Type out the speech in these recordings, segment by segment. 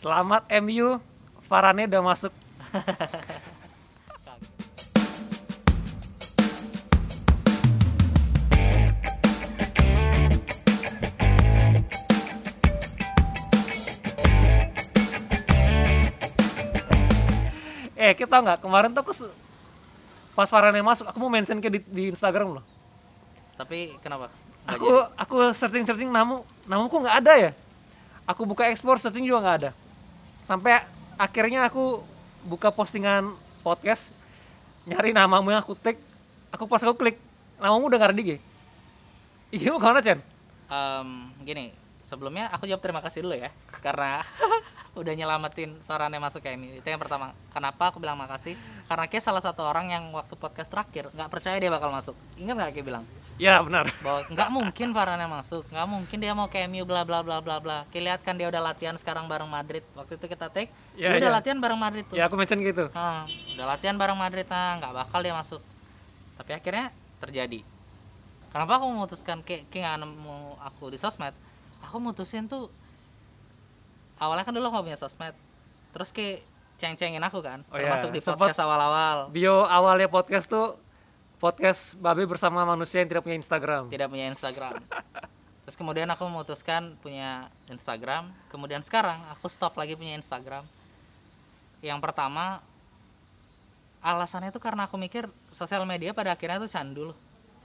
Selamat MU, Varane udah masuk. eh, kita nggak kemarin tuh aku pas Varane masuk, aku mau mention ke di, di Instagram loh. Tapi kenapa? Nggak Aku aku searching searching namu, namu kok nggak ada ya? Aku buka explore searching juga nggak ada. Sampai akhirnya aku buka postingan podcast nyari namamu yang aku tag, aku pas aku klik namamu udah nggak ada di mu ke mana Chen? Em, gini, sebelumnya aku jawab terima kasih dulu ya karena udah nyelamatin Varane masuk ke MU. Itu yang pertama. Kenapa aku bilang makasih? Karena Ki salah satu orang yang waktu podcast terakhir nggak percaya dia bakal masuk. Ingat nggak Ki bilang Ya benar. bahwa nggak mungkin Varane masuk, nggak mungkin dia mau ke MU bla bla bla bla bla. Ki lihat kan dia udah latihan sekarang bareng Madrid. Waktu itu kita take, Ya, dia udah ya. latihan bareng Madrid tuh. Ya aku mention gitu. Ah, udah latihan bareng Madrid nah nggak bakal dia masuk tapi akhirnya terjadi kenapa aku memutuskan kayak nggak nemu aku di sosmed aku mutusin tuh awalnya kan dulu aku punya sosmed terus kayak ceng-cengin aku kan Oh ya, termasuk di sempet- podcast awal-awal Bio awalnya podcast tuh podcast Babe bersama manusia yang tidak punya Instagram. tidak punya Instagram. Terus kemudian aku memutuskan punya Instagram. Kemudian sekarang aku stop lagi punya Instagram. Yang pertama alasannya itu karena aku mikir sosial media pada akhirnya tuh candu loh.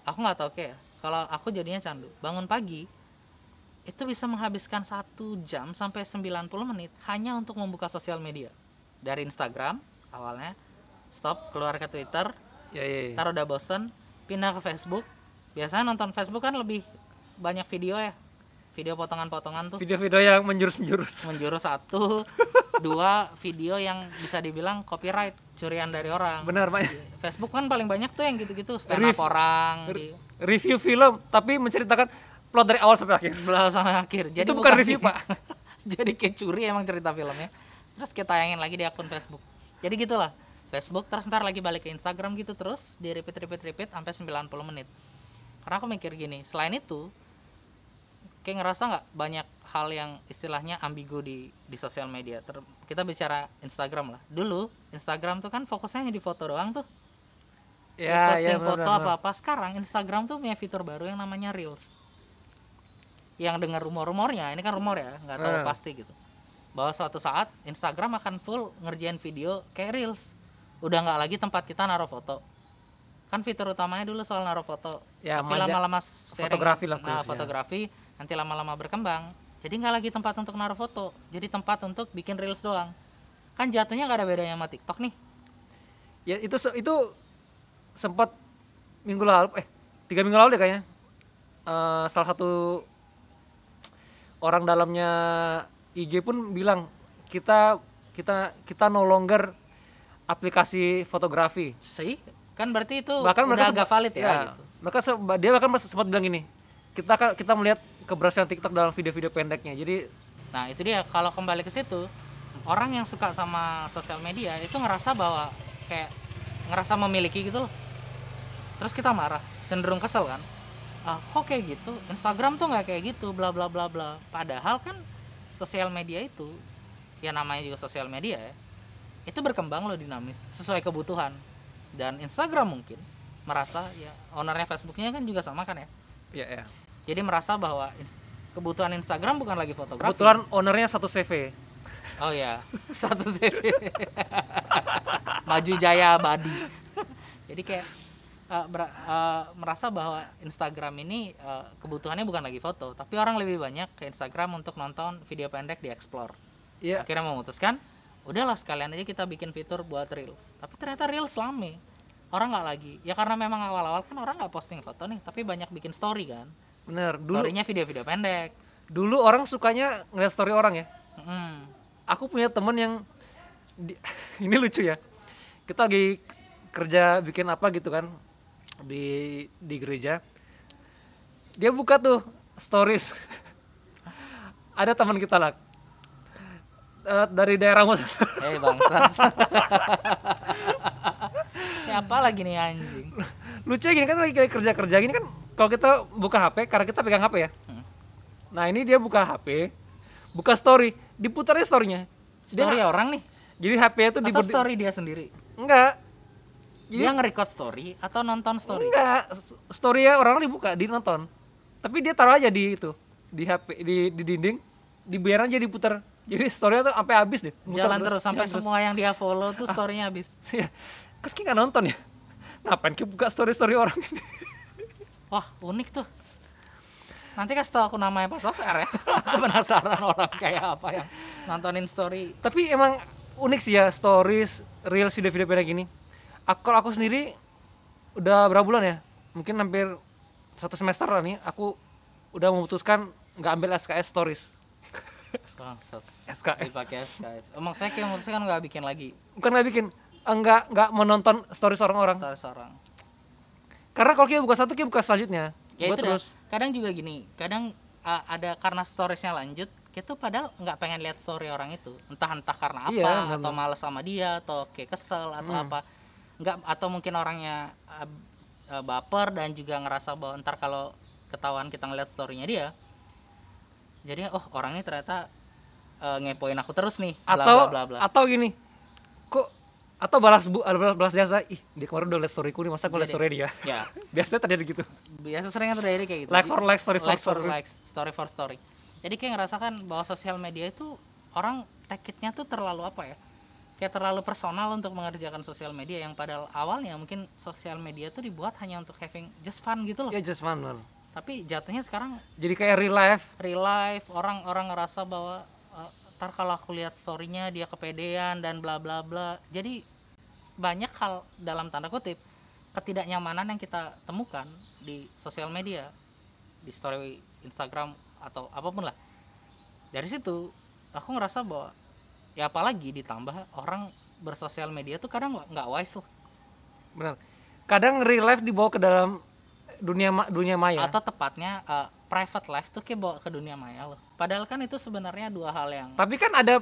Aku nggak tahu kayak kalau aku jadinya candu. Bangun pagi itu bisa menghabiskan satu jam sampai 90 menit hanya untuk membuka sosial media. Dari Instagram awalnya stop keluar ke Twitter Ya ya. ya. ntar udah bosen pindah ke Facebook biasanya nonton Facebook kan lebih banyak video ya video potongan-potongan tuh Video-video yang menjurus-menjurus. menjurus satu dua video yang bisa dibilang copyright curian dari orang Benar, Pak. Facebook kan paling banyak tuh yang gitu-gitu stand up Rev- orang di Review film tapi menceritakan plot dari awal sampai akhir. belah sampai akhir jadi Itu bukan review, Pak. jadi kayak curi emang cerita filmnya terus kita tayangin lagi di akun Facebook jadi gitulah Facebook terus ntar lagi balik ke Instagram gitu terus di repeat repeat repeat sampai 90 menit. Karena aku mikir gini selain itu kayak ngerasa nggak banyak hal yang istilahnya ambigu di di sosial media? Ter- kita bicara Instagram lah. Dulu Instagram tuh kan fokusnya hanya di foto doang tuh. Ya, posting ya, benar, foto apa-apa. Sekarang Instagram tuh punya fitur baru yang namanya Reels. Yang dengar rumor-rumornya ini kan rumor ya nggak tahu Eh. pasti gitu. Bahwa suatu saat Instagram akan full ngerjain video kayak Reels udah nggak lagi tempat kita naruh foto. Kan fitur utamanya dulu soal naruh foto. Ya, tapi lama-lama sharing- fotografi lah nah, khususnya. fotografi nanti lama-lama berkembang. Jadi nggak lagi tempat untuk naruh foto. Jadi tempat untuk bikin reels doang. Kan jatuhnya nggak ada bedanya sama TikTok nih. Ya itu itu sempat minggu lalu eh tiga minggu lalu deh kayaknya. Eh, salah satu orang dalamnya IG pun bilang kita kita kita no longer aplikasi fotografi. sih kan berarti itu bahkan udah mereka agak valid ya, gitu. mereka dia bahkan sempat bilang gini kita kan kita melihat keberhasilan TikTok dalam video-video pendeknya jadi Nah itu dia kalau kembali ke situ orang yang suka sama sosial media itu ngerasa bahwa kayak ngerasa memiliki gitu loh. Terus kita marah, cenderung kesel kan? Ah kok kayak gitu? Instagram tuh nggak kayak gitu, bla bla bla bla. Padahal kan sosial media itu ya namanya juga sosial media ya. Itu berkembang loh dinamis sesuai kebutuhan. Dan Instagram mungkin merasa ya ownernya Facebooknya kan juga sama kan ya. ya ya Jadi merasa bahwa kebutuhan Instagram bukan lagi fotografi. kebetulan ownernya satu CV Oh ya, satu CV. Maju Jaya Badi. Jadi kayak ber- eh, merasa bahwa Instagram ini eh, kebutuhannya bukan lagi foto, tapi orang lebih banyak ke Instagram untuk nonton video pendek di explore. ya Akhirnya memutuskan, udahlah sekalian aja kita bikin fitur buat reels. Tapi ternyata reels lame. Orang nggak lagi. Ya karena memang awal-awal kan orang nggak posting foto nih, tapi banyak bikin story kan. bener dulu Storynya video-video pendek. dulu orang sukanya ngeliat story orang ya Mm. aku punya temen yang di- ini lucu ya kita lagi kerja bikin apa gitu kan di di gereja dia buka tuh stories ada teman kita lah eh, dari daerah Mus- Eh bangsat. Siapa lagi nih anjing? lucu gini kan lagi kayak kerja kerja gini kan kalau kita buka HP karena kita pegang HP ya. Hmm. nah ini dia buka HP buka story diputarnya storynya. Story orang nih. Jadi HP-nya tuh di atau story dia sendiri? Enggak jadi dia nge-record story atau nonton story? Enggak story ya orang dibuka di nonton tapi dia taruh aja di itu di HP di di dinding dibiarin aja diputar jadi story tuh sampai habis deh Muter jalan terus sampai jalan semua yang dia follow tuh storynya habis. Iya. kan kita nggak nonton ya? Ngapain kita buka story story orang ini? Wah unik tuh. Nanti kasih tau aku namanya Pak Sofar ya. Aku penasaran orang kayak apa yang nontonin story. Tapi emang unik sih ya stories reels video-video kayak gini. Aku kalau aku sendiri udah berapa bulan ya? Mungkin hampir satu semester lah nih aku udah memutuskan nggak ambil SKS stories Bangsat. SKS dipakai SKS emang saya kayak memutuskan nggak bikin lagi. Bukan nggak bikin enggak nggak menonton stories orang-orang story seorang. Karena kalau kita buka satu kita buka selanjutnya. Ya Buat itu dah. terus. Kadang juga gini kadang uh, ada karena storiesnya lanjut kita tuh padahal nggak pengen lihat story orang itu. Entah entah karena apa Iya, atau males sama dia atau kayak kesel atau Hmm. apa. Nggak atau mungkin orangnya uh, uh, baper dan juga ngerasa bahwa ntar kalau ketahuan kita ngeliat storynya dia jadi oh orang ini ternyata uh, ngepoin aku terus nih bla atau bla bla bla atau gini kok atau balas bu balas, balas jasa ih dia kemarin udah liat storyku nih masa gue liat Jadi- story dia ya biasanya terjadi gitu biasa sering terjadi kayak gitu like for like story for likes for story likes, story for story. Jadi kayak ngerasakan bahwa sosial media itu orang take it-nya tuh terlalu apa ya? Kayak terlalu personal untuk mengerjakan sosial media yang padahal awalnya mungkin sosial media tuh dibuat hanya untuk having just fun gitu loh. ya just fun man. Tapi jatuhnya sekarang jadi kayak real life real life orang-orang ngerasa bahwa eh, ntar kalau aku lihat storynya dia kepedean dan bla bla bla. Jadi banyak hal dalam tanda kutip ketidaknyamanan yang kita temukan di sosial media, di story Instagram atau apa pun lah. Dari situ aku ngerasa bahwa ya apalagi ditambah orang bersosial media tuh kadang nggak- wise tuh benar kadang real life dibawa ke dalam dunia ma- dunia maya atau tepatnya eh, private life tuh kayak bawa ke dunia maya loh. Padahal kan itu sebenarnya dua hal yang tapi kan ada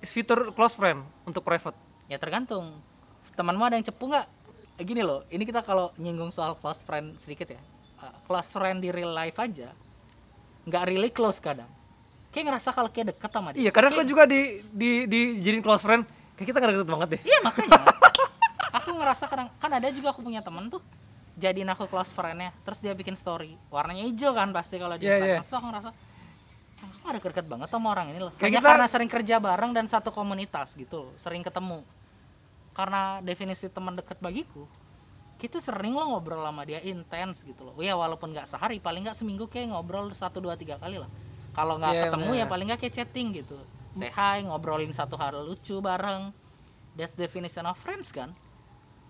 fitur close friend untuk private. Ya tergantung. Temanmu ada yang cepu nggak? Gini loh ini kita kalau nyinggung soal close friend sedikit ya. Eh, close friend di real life aja nggak really close kadang. Kayak ngerasa kalau kayak deket sama dia. Iya kadang Kayak- kan juga di di di jadiin close friend kayak kita nggak deket banget deh. Iya makanya. Aku ngerasa kadang kan ada juga aku punya temen tuh jadiin aku close friendnya. Terus dia bikin story. Warnanya hijau kan pasti kalau di Iya, Instagram. iya. terus aku ngerasa "Ah, aku ada deket banget sama orang ini loh? Kayak hanya kita- karena sering kerja bareng dan satu komunitas gitu loh sering ketemu. Karena definisi teman deket bagiku kita sering lo ngobrol sama dia intens gitu loh. Ya walaupun nggak sehari paling nggak seminggu kayak ngobrol satu dua tiga kali lah. Kalau nggak Iya, ketemu ya bener. paling nggak kayak chatting gitu. Say hi ngobrolin satu hal lucu bareng. That's definition of friends kan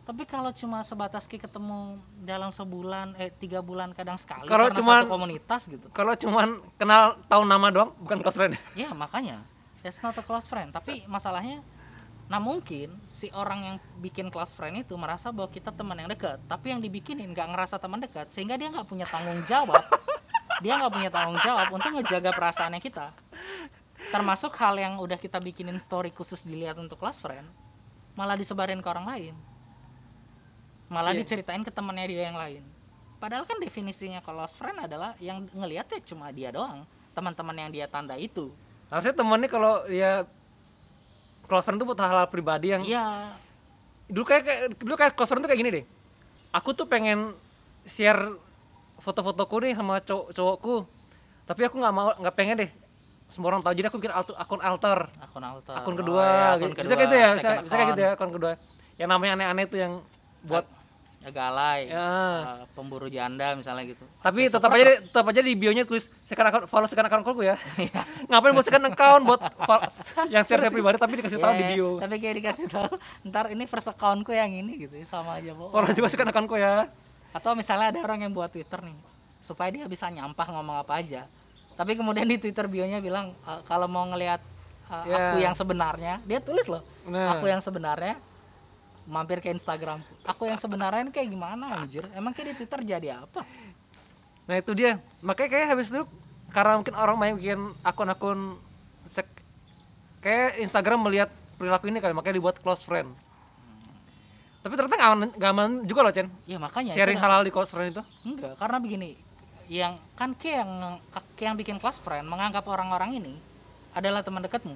tapi kalau cuma sebatas kayak ketemu dalam sebulan eh tiga bulan kadang sekali Kalau satu komunitas gitu. kalau cuman kenal tahu nama doang bukan close friend. Ya makanya. That's not a close friend. Tapi masalahnya nah mungkin si orang yang bikin close friend itu merasa bahwa kita teman yang dekat. Tapi yang dibikinin nggak ngerasa teman dekat sehingga dia nggak punya tanggung jawab. Dia nggak punya tanggung jawab untuk ngejaga perasaannya kita. Termasuk hal yang udah kita bikinin story khusus dilihat untuk close friend malah disebarin ke orang lain malah Iya. diceritain ke temannya dia yang lain. Padahal kan definisinya close friend adalah yang ngelihatnya cuma dia doang. Teman-teman yang dia tanda itu. Harusnya temennya kalau ya close friend tuh buat hal-hal pribadi yang Iya, dulu kayak kayak- dulu kayak close friend tuh kayak gini deh. Aku tuh pengen share foto-fotoku nih sama cowok cowokku. Tapi aku nggak mau nggak pengen deh. Semua orang tahu. Jadi aku bikin alter, akun alter. Akun alter. akun Oh, kedua, iya, akun bisa kedua, kayak gitu ya bisa, bisa kayak gitu ya akun kedua. Yang namanya aneh-aneh tuh yang buat agak alay ya. eh, pemburu janda misalnya gitu. Tapi tetap support aja tetap aja di bionya tulis second account follow second accountku ya. Iya. ngapain buat second account buat yang share share pribadi tapi dikasih tahu di Ya, bio. tapi kayak dikasih tahu ntar ini first accountku yang ini gitu ya, sama aja bohong follow juga second accountku ya. Atau misalnya ada orang yang buat twitter nih supaya dia bisa nyampah ngomong apa aja. Tapi kemudian di twitter bionya bilang "Eh, kalau mau ngelihat eh, Ya. aku yang sebenarnya dia tulis loh nah aku yang sebenarnya mampir ke Instagram aku yang sebenarnya ini kayak gimana anjir emang kayak di twitter jadi apa Nah itu dia, makanya kayak habis itu karena mungkin orang main bikin akun-akun sek- kayak Instagram melihat perilaku ini kali, makanya dibuat close friend. Tapi ternyata nggak aman, nggak aman juga loh Chen, ya makanya sharing dah. hal-hal di close friend itu. Enggak, karena begini, yang kan kayak yang kayak yang bikin close friend menganggap orang-orang ini adalah teman dekatmu.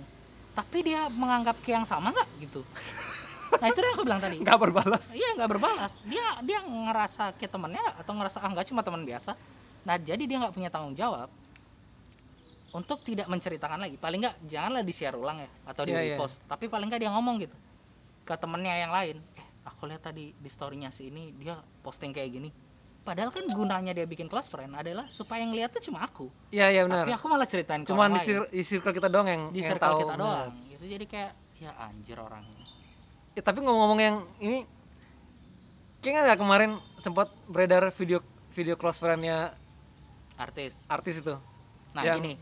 tapi dia menganggap kayak yang sama nggak gitu nah itu yang aku bilang tadi. Nggak berbalas. Iya nggak berbalas. Dia dia ngerasa kayak temannya atau ngerasa ah nggak cuma teman biasa. Nah jadi dia nggak punya tanggung jawab untuk tidak menceritakan lagi. Paling nggak janganlah di share ulang ya atau di Iya, iya. repost. Tapi paling nggak dia ngomong gitu ke temennya yang lain. Eh aku lihat tadi di storynya si ini dia posting kayak gini. Padahal kan gunanya dia bikin close friend adalah supaya yang lihat tuh cuma aku. Iya iya tapi benar aku malah ceritain ke cuman orang di, lain. di circle kita doang yang di yang circle tahu. kita benar. doang. Gitu jadi kayak ya anjir orang ini Ya, tapi ngomong-ngomong yang ini kayaknya nggak kemarin sempat beredar video video close friend-nya artis artis itu Nah Yang- gini,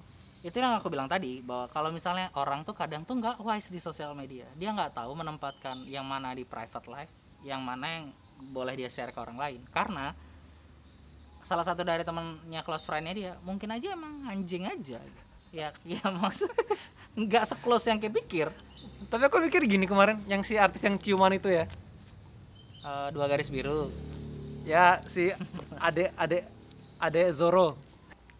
itu yang aku bilang tadi bahwa kalau misalnya orang tuh kadang tuh nggak wise di sosial media, dia nggak tahu menempatkan yang mana di private life, yang mana yang boleh dia share ke orang lain. Karena salah satu dari temennya close friend-nya dia mungkin aja emang anjing aja. Ya, ya maksud nggak seclose yang kayak pikir. Tapi aku mikir gini kemarin yang si artis yang ciuman itu ya Eh, dua garis biru. ya si ade ade ade Zoro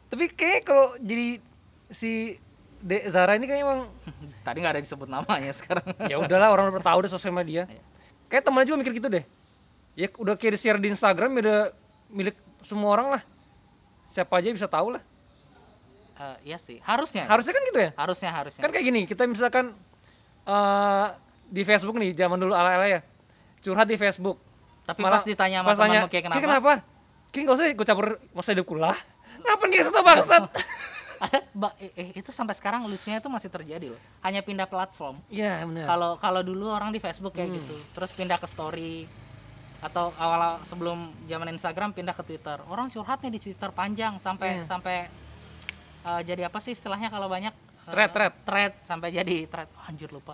tapi kayak kalau jadi si Dek Zara ini kayaknya emang Tadi nggak ada disebut namanya sekarang. ya udahlah orang udah tahu deh sosial media Iya. kayak temennya juga mikir gitu deh ya udah kayak di share di Instagram ya udah milik semua orang lah siapa aja bisa tahu lah Eh, iya sih, harusnya. harusnya kan gitu ya harusnya harusnya. kan kayak gini kita misalkan eh di Facebook nih zaman dulu ala-ala ya curhat di Facebook Tapi Malah pas ditanya sama pas tanya, temanmu kayak kenapa? "Ki kenapa? Ki nggak usah ikut campur masa hidupku lah ngapain kayak gitu bangsat eh, eh, itu sampai sekarang lucunya itu masih terjadi loh hanya pindah platform iya benar kalau kalau dulu orang di Facebook kayak Hmm. gitu terus pindah ke story atau awal sebelum zaman Instagram pindah ke Twitter orang curhat nih di Twitter panjang sampai Iya. sampai eh, jadi apa sih istilahnya kalau banyak Thread, thread. thread sampai jadi thread Oh, anjir lupa.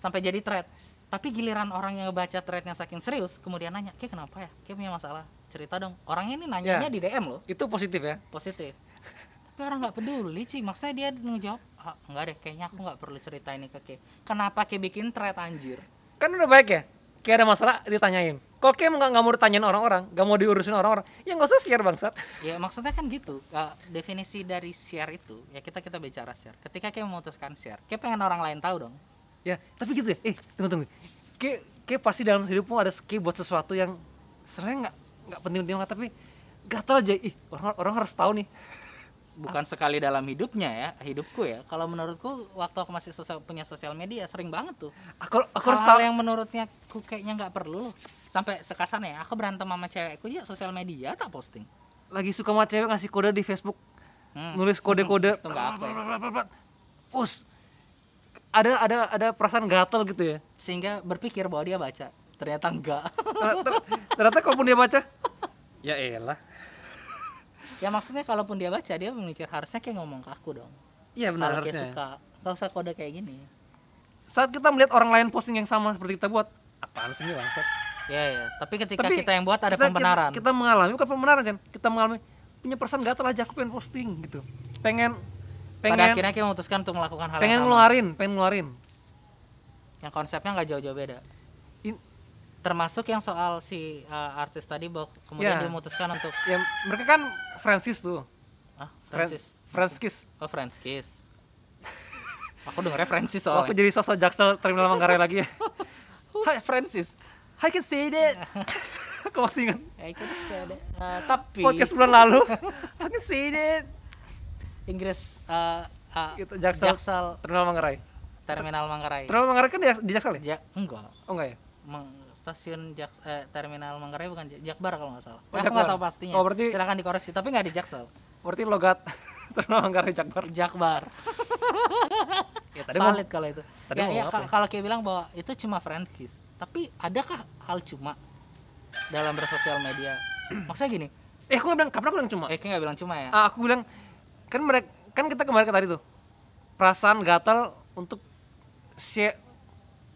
Sampai jadi thread tapi giliran orang yang ngebaca threadnya saking serius kemudian nanya kayak kenapa ya? Kayak punya masalah? Cerita dong. Orang ini nanyanya Ya. di DM loh. Itu positif ya? Positif. Tapi orang nggak peduli sih maksudnya dia ngejawab ah, enggak deh kayaknya aku nggak perlu cerita ini ke Ke kenapa Ke bikin thread anjir? Kan udah baik ya kayak ada masalah ditanyain. Kok kayak nggak nggak mau ditanyain orang-orang? Nggak mau diurusin orang-orang? Ya nggak usah share bangsat. Ya maksudnya kan gitu. Ah, definisi dari share itu ya kita kita bicara share. Ketika kayak memutuskan share kayak pengen orang lain tahu dong. Ya tapi gitu ya. Eh tunggu tunggu. Kayak kayak pasti dalam hidupmu ada kayak buat sesuatu yang sebenarnya nggak nggak penting-penting banget tapi gatal aja. Ih orang orang harus tahu nih bukan sekali dalam hidupnya ya hidupku ya. Kalau menurutku waktu aku masih sosial, punya sosial media sering banget tuh. Aku aku harus hal tahu yang menurutnya ku kayaknya nggak perlu loh. Sampai sekasan ya aku berantem sama cewekku ya sosial media tak posting. Lagi suka sama cewek ngasih kode di Facebook. Hmm. nulis kode-kode. Apa ya. Us, ada ada ada perasaan gatal gitu ya. Sehingga berpikir bahwa dia baca. Ternyata enggak Ter- ter- ternyata kalaupun dia baca ya elah ya maksudnya kalaupun dia baca dia memikir harusnya kayak ngomong ke aku dong. Iya benar kalau kayak harusnya. suka nggak usah kode kayak gini. Saat kita melihat orang lain posting yang sama seperti kita buat apaan sih ini bangsat? Ya ya tapi ketika Tapi kita yang buat ada kita, pembenaran. kita, kita mengalami bukan pembenaran Chan kita mengalami punya perasaan gatal aja aku pengen posting gitu. Pengen pada pengen akhirnya kita memutuskan untuk melakukan hal pengen yang sama. ngeluarin pengen ngeluarin. Yang konsepnya nggak jauh-jauh beda. In- termasuk yang soal si uh, artis tadi bahwa kemudian Ya. dia memutuskan untuk ya mereka kan Francis tuh. Ah Fran- Francis. Francis oh Francis aku dengernya Francis Oh, aku soalnya. jadi sosok jaksel terminal Manggarai lagi. Ya Hai Francis. I can see that. Aku masih ingat. Ya, itu ada. Eh, tapi podcast bulan lalu. I can see that. Inggris uh, uh, Gitu, Jaksel. Jaksel terminal Manggarai. Terminal Manggarai. Terminal Manggarai kan di, di jaksel ya? Ja, enggak. Oh enggak ya? Meng- stasiun Jak eh, Terminal Manggarai bukan Jak- Jakbar kalau nggak salah. Oh, aku nggak tahu pastinya. Oh, berarti- silakan dikoreksi, tapi nggak di Jaksel. berarti logat terminal Manggarai Jakbar Jakbar. ya tadi mau Valid kalau itu. tadi ya, mau ya, ya? kalau kayak bilang bahwa itu cuma friend kiss. Tapi adakah hal cuma dalam bersosial media? Maksudnya gini, eh aku nggak bilang kapan aku bilang cuma eh kayak nggak bilang cuma ya. Ah, aku bilang kan mereka kan kita kemarin ke tadi tuh perasaan gatal untuk share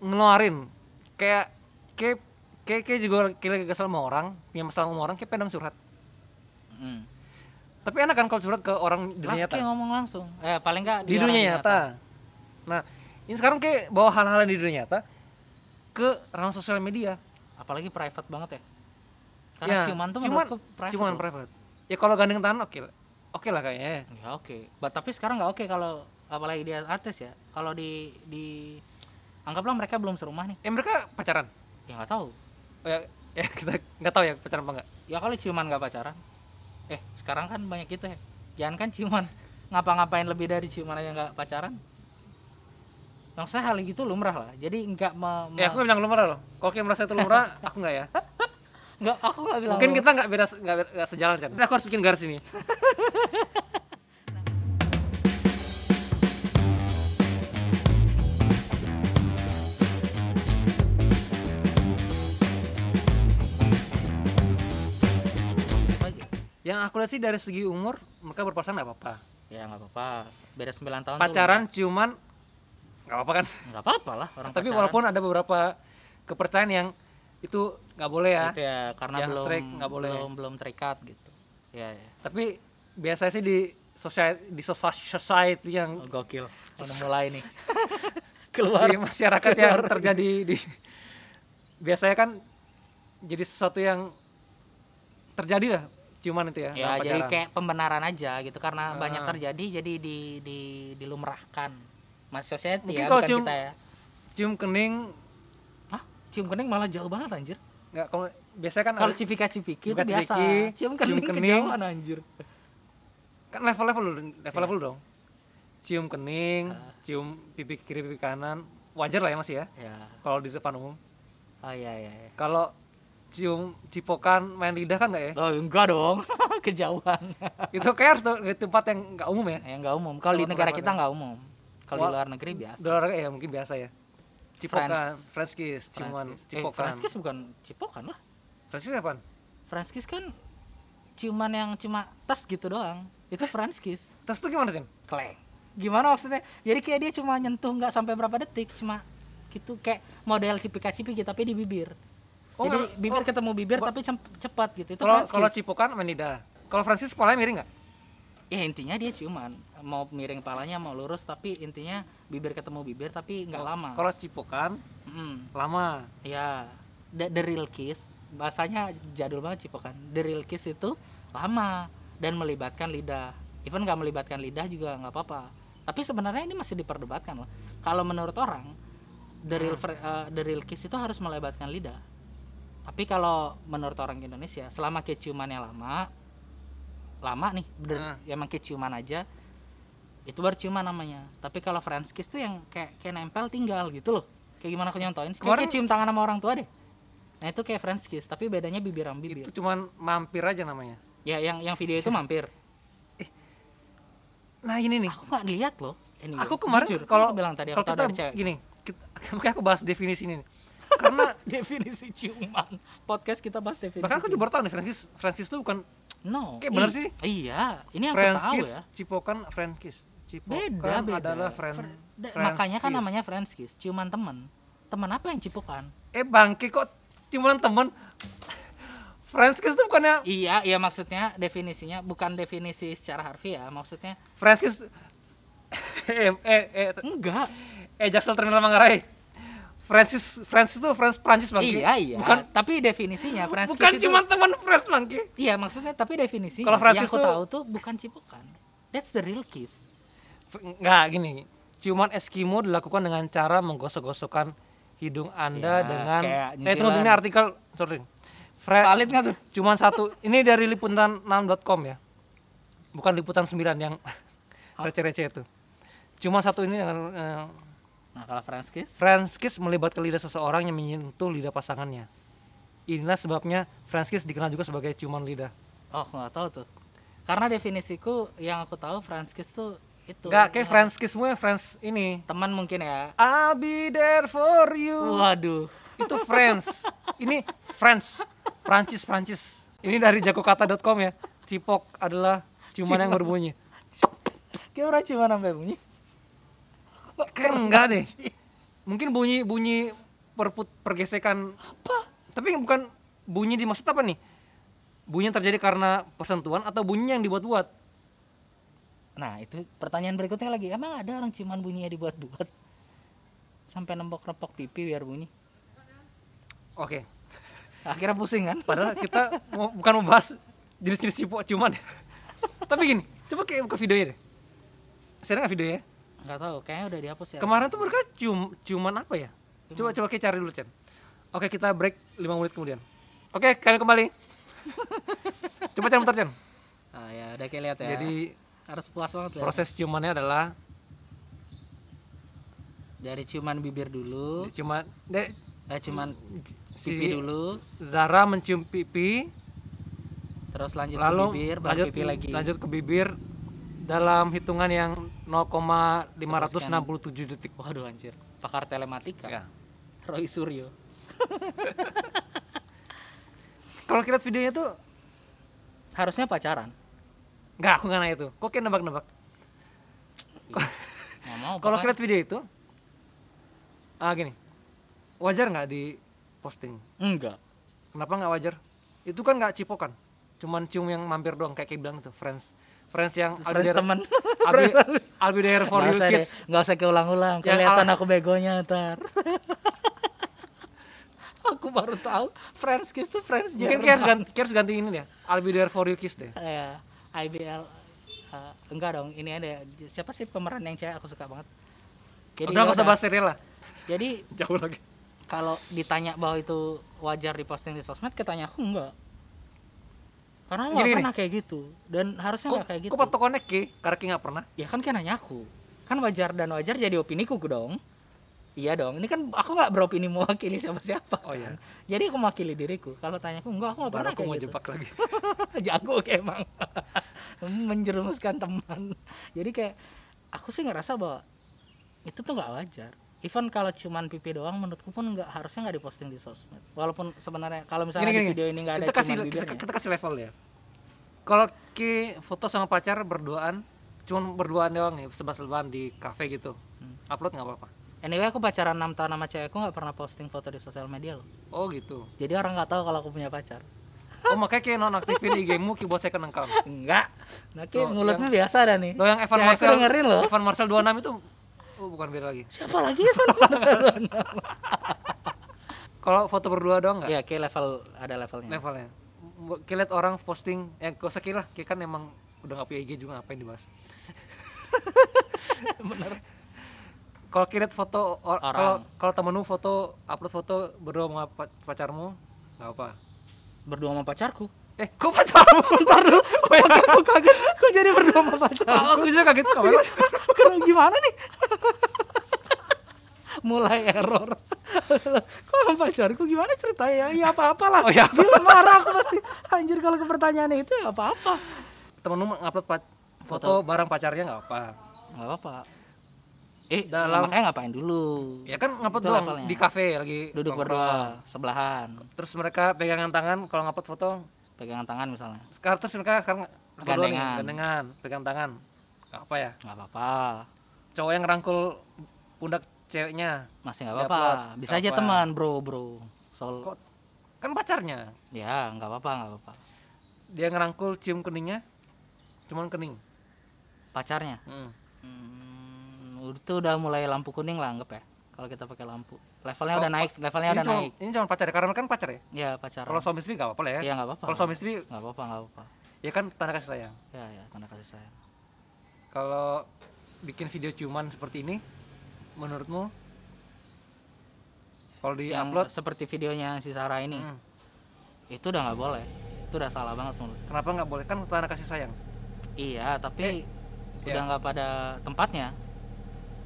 ngeluarin kayak kayak kayak, kayak juga kayak lagi kesel sama orang punya masalah sama orang kayak pengen curhat Hmm. tapi enak kan kalau curhat ke orang di dunia nyata ngomong langsung. Eh paling nggak di orang dunia nyata nah ini sekarang kayak bawa hal-hal yang di dunia nyata ke ranah sosial media Apalagi private banget ya. Karena Ya, ciuman tuh ciuman- private. cuman loh. private ya kalau gandeng tangan oke lah. oke lah kayaknya ya oke Ba- tapi sekarang nggak oke kalau apalagi dia artis ya kalau di di anggaplah mereka belum serumah nih eh mereka pacaran ya nggak tahu. Oh, ya, ya kita nggak tahu ya pacaran apa enggak ya kalau ciuman nggak pacaran. Eh sekarang kan banyak gitu ya. Jangan kan ciuman. Ngapa-ngapain lebih dari ciuman aja nggak pacaran? Maksudnya hal gitu lumrah lah. Jadi nggak me, me- ya aku nggak bilang lumrah loh. Kalau kayak merasa itu lumrah aku nggak ya? Nggak aku nggak bilang mungkin lumrah. kita nggak nggak beda- nggak sejalan kan aku harus bikin garis ini yang aku lihat sih dari segi umur mereka berpasangan nggak apa-apa. Ya nggak apa-apa. Beda 9 tahun tuh pacaran ciuman nggak apa-apa kan? Nggak apa-apa lah orang tapi pacaran. walaupun ada beberapa kepercayaan yang itu nggak boleh ya. Itu ya karena Yang belum strict nggak boleh. belum belum terikat gitu. Ya, ya. tapi biasanya sih di society di soci- society yang Oh, gokil. Udah mulai nih. Keluar. Di masyarakat yang terjadi di biasanya kan jadi sesuatu yang terjadi lah cuman itu ya ya jadi kayak pembenaran aja gitu karena Ah. banyak terjadi jadi di di dilumrahkan. Mas society Mungkin ya bukan cium- kita ya. cium kening Hah? cium kening malah jauh banget anjir. Nggak kalau biasanya kan kalau cipika cipiki itu biasa. Cium kening, cium kening. kejauhan anjir. Kan level level dulu level level dong. Cium kening Ah. cium pipi kiri pipi kanan wajar lah ya masih ya. Ya kalau di depan umum. Oh iya iya iya. kalau cium cipokan main lidah kan nggak ya? Oh enggak dong. Kejauhan. Itu kayak harus di tempat yang nggak umum ya? Yang enggak umum. Kalau di negara kita enggak umum. Kalau di luar negeri biasa. Dolar ya mungkin biasa ya. Cipokan French kiss ciuman French eh, cipokan. French kiss bukan cipokan lah. French kiss apaan? French kiss kan ciuman yang cuma tes gitu doang. Itu French kiss Terus itu gimana Jen? kleng. Gimana maksudnya? Jadi kayak dia cuma nyentuh nggak sampai berapa detik cuma gitu kayak model cipika cipiki tapi di bibir Oh, jadi bibir oh, ketemu bibir tapi cepat gitu. Itu Kalau kalau cipokan main lidah. Kalau Francis kepalanya miring nggak? ya intinya dia ciuman. Mau miring palanya mau lurus tapi intinya bibir ketemu bibir tapi nggak lama. Kalau cipokan Mm, lama. ya the, the real kiss. Bahasanya jadul banget cipokan. The real kiss itu lama dan melibatkan lidah. Even nggak melibatkan lidah juga nggak apa-apa. Tapi sebenarnya ini masih diperdebatkan loh. Kalau menurut orang the real eh, the real kiss itu harus melibatkan lidah tapi kalau menurut orang Indonesia selama kayak ciumannya lama lama nih bener Hmm. ya emang kayak ciuman aja itu baru ciuman namanya tapi kalau French kiss tuh yang kayak kayak nempel tinggal gitu loh kayak gimana aku nyontoin kayak, Kemarin- kayak cium tangan sama orang tua deh nah itu kayak French kiss tapi bedanya bibir sama bibir Itu cuman mampir aja namanya. ya yang yang video itu mampir Nah ini nih. aku nggak lihat loh Anyway, Aku kemarin kalau bilang tadi aku kalau tahu kita dari cewek gini, kita, aku bahas definisi ini. nih. Karena definisi ciuman. Podcast kita bahas definisi bahkan aku ciuman. juga baru tahu nih Francis Francis itu bukan no Kayak bener sih. iya ini yang French aku tahu ya. Cipokan French kiss. Cipokan beda beda. adalah friend, Fr- makanya kan namanya French kiss ciuman temen temen apa yang cipokan? Eh bangke kok cuman temen French kiss itu bukannya iya iya maksudnya definisinya bukan definisi secara harfiah maksudnya French kiss eh eh eh, enggak. eh Jaksel Terminal Manggarai Francis Francis itu French Prancis bangke iya iya. Bukan tapi definisinya French bukan itu- cuma teman French bangke iya maksudnya tapi definisinya Kalau French yang aku tuh- tahu tuh bukan cipokan that's the real kiss. Nggak gini. Ciuman Eskimo dilakukan dengan cara menggosok-gosokkan hidung anda Ya, dengan eh Zealand. ini artikel sorry. Fre- valid nggak tuh? cuman satu. Ini dari liputan6.com ya. Bukan liputan 9 yang receh-receh itu. Cuma satu ini dengan eh, nah kalau French kiss? French kiss melibatkan lidah seseorang yang menyentuh lidah pasangannya. Inilah sebabnya French kiss dikenal juga sebagai ciuman lidah. Oh nggak tahu tuh. Karena definisiku yang aku tahu French kiss tuh itu Enggak, kayak ya, French kissmu ya French ini. Teman mungkin ya. I'll be there for you. Waduh. Itu French ini French Prancis Prancis. Ini dari jakokata.com ya. Cipok adalah ciuman yang berbunyi. Kayak orang cuma sampai bunyi kan enggak deh. Mungkin bunyi bunyi perput pergesekan. Apa? Tapi bukan bunyi dimaksud apa nih? Bunyi yang terjadi karena persentuhan atau bunyi yang dibuat-buat? Nah itu pertanyaan berikutnya lagi. Emang ada orang ciuman bunyinya dibuat-buat? Sampai nempok-nempok pipi biar bunyi? Oke. Akhirnya pusing kan? Padahal kita mau, bukan membahas jenis-jenis ciuman tapi gini Coba kayak buka videonya deh. Saya nggak videonya. Nggak tahu kayaknya udah dihapus ya Kemarin tuh mereka cium ciuman apa ya? Coba coba kayak cari dulu, Chen. Oke, kita break 5 menit kemudian. Oke, kalian kembali. coba Chen bentar, Chen. ah, ya udah kayak lihat ya Jadi harus puas banget ya proses ciumannya adalah dari ciuman bibir dulu cuma deh eh ciuman si pipi dulu Zara mencium pipi, terus lanjut lalu ke bibir lanjut pipi lagi lanjut ke bibir dalam hitungan yang 0,567 detik. waduh anjir pakar telematika Ya. Roy Suryo Kalau kita videonya tuh harusnya pacaran Enggak, aku nggak nanya itu. Kok kayak nebak-nebak? Kalau lihat video itu, ah gini, wajar nggak di posting? enggak Kenapa nggak wajar? Itu kan nggak cipokan, cuman cium yang mampir doang kayak kayak bilang tuh, friends, friends yang Friends there, temen. I'll be there for you deh kids. nggak usah keulang-ulang. Kelihatan aku begonya ntar. Aku baru tahu Friends Kiss tuh Friends Mungkin Jerman. harus ganti, harus ganti ini deh, I'll be there for you kiss deh. ya IBL eh, enggak dong ini ada siapa sih pemeran yang cewek aku suka banget? Jadi Udah nggak usah bahas serial lah, jadi jauh lagi. kalau ditanya bahwa itu wajar diposting di sosmed ketanya aku enggak karena aku gini. pernah kayak gitu. Dan harusnya Kok, nggak kayak gitu. kok patokannya ke? Karena Ki nggak pernah. ya kan kayak nanya aku. Kan wajar dan wajar jadi opini ku dong. Iya dong. Ini kan aku nggak beropini mewakili siapa siapa Oh iya. jadi aku mewakili diriku. Kalau tanya aku enggak aku Baru pernah aku kayak mau gitu. jebak lagi. jago kayak emang. Menjerumuskan teman. Jadi kayak aku sih ngerasa bahwa itu tuh nggak wajar even kalau cuman pipi doang menurutku pun nggak harusnya nggak diposting di sosmed. Walaupun sebenarnya kalau misalnya Gini, di gini. video ini nggak ada kita kasih kita, bibirnya kita kasih level ya. Kalau ki foto sama pacar berduaan cuman berduaan doang nih sebab-sebaban di kafe gitu. Hmm. upload nggak apa-apa. Anyway aku pacaran 6 tahun sama cewekku nggak pernah posting foto di sosial media loh. Oh gitu. Jadi orang nggak tahu kalau aku punya pacar. Oh makanya kayak nonaktifin IG-mu ki buat second account. Enggak nah mulutmu biasa dah nih. Lo yang Evan Marcel dengerin loh. Evan Marcel 26 itu oh bukan beda lagi. Siapa lagi Evan? Marcel kalau foto berdua doang nggak? Ya kayak level ada levelnya. Levelnya. Kita lihat orang posting yang kau sekilah kayak kan emang udah nggak punya IG juga ngapain dibahas? Bener. Kalau kirim foto or- Orang. kalau kalau temenmu foto upload foto berdua sama pa- pacarmu nggak apa berdua sama pacarku eh kok pacarmu ntar dulu? Oh, ya. aku kaget. Kok jadi berdua sama pacar Oh, aku juga kaget. Kamu Kenapa gimana nih? Mulai error. Kok sama pacarku? Gimana ceritanya? Ya apa apalah Oh, ya dia marah aku pasti. Anjir kalau ke pertanyaannya itu ya apa apa temenmu ngupload pa- foto, Foto. bareng pacarnya nggak apa nggak apa eh Dalam- makanya ngapain dulu? Ya kan ngupload Itu doang levelnya. di kafe lagi duduk berdua sebelahan. Terus mereka pegangan tangan kalau ngupload foto pegangan tangan misalnya. Sekarang terus mereka sekarang Gandengan. gandengan pegang tangan. Nggak apa ya? Nggak apa-apa. Cowok yang ngerangkul pundak ceweknya. Masih nggak apa-apa. bisa Nggak aja apa. teman bro bro. Soal Kok- kan pacarnya? Ya nggak apa-apa nggak apa-apa. Dia ngerangkul cium keningnya cuman kening. Pacarnya? Hmm. Hmm, itu udah mulai lampu kuning lah anggap ya kalau kita pakai lampu. Levelnya Oh, udah naik levelnya ini udah cuma, naik. ini cuma pacar ya karena kan pacar ya? Ya pacaran. Kalau suami istri nggak apa-apa lah ya. Iya nggak apa-apa. Kalau suami istri nggak apa-apa nggak apa-apa. Ya kan tanda kasih sayang. Ya ya tanda kasih sayang. Kalau bikin video ciuman seperti ini menurutmu? Kalau di yang upload seperti videonya si Sarah ini hmm, itu udah nggak boleh. Itu udah salah banget menurut kenapa nggak boleh? Kan tanda kasih sayang. Iya tapi udah ya. nggak pada tempatnya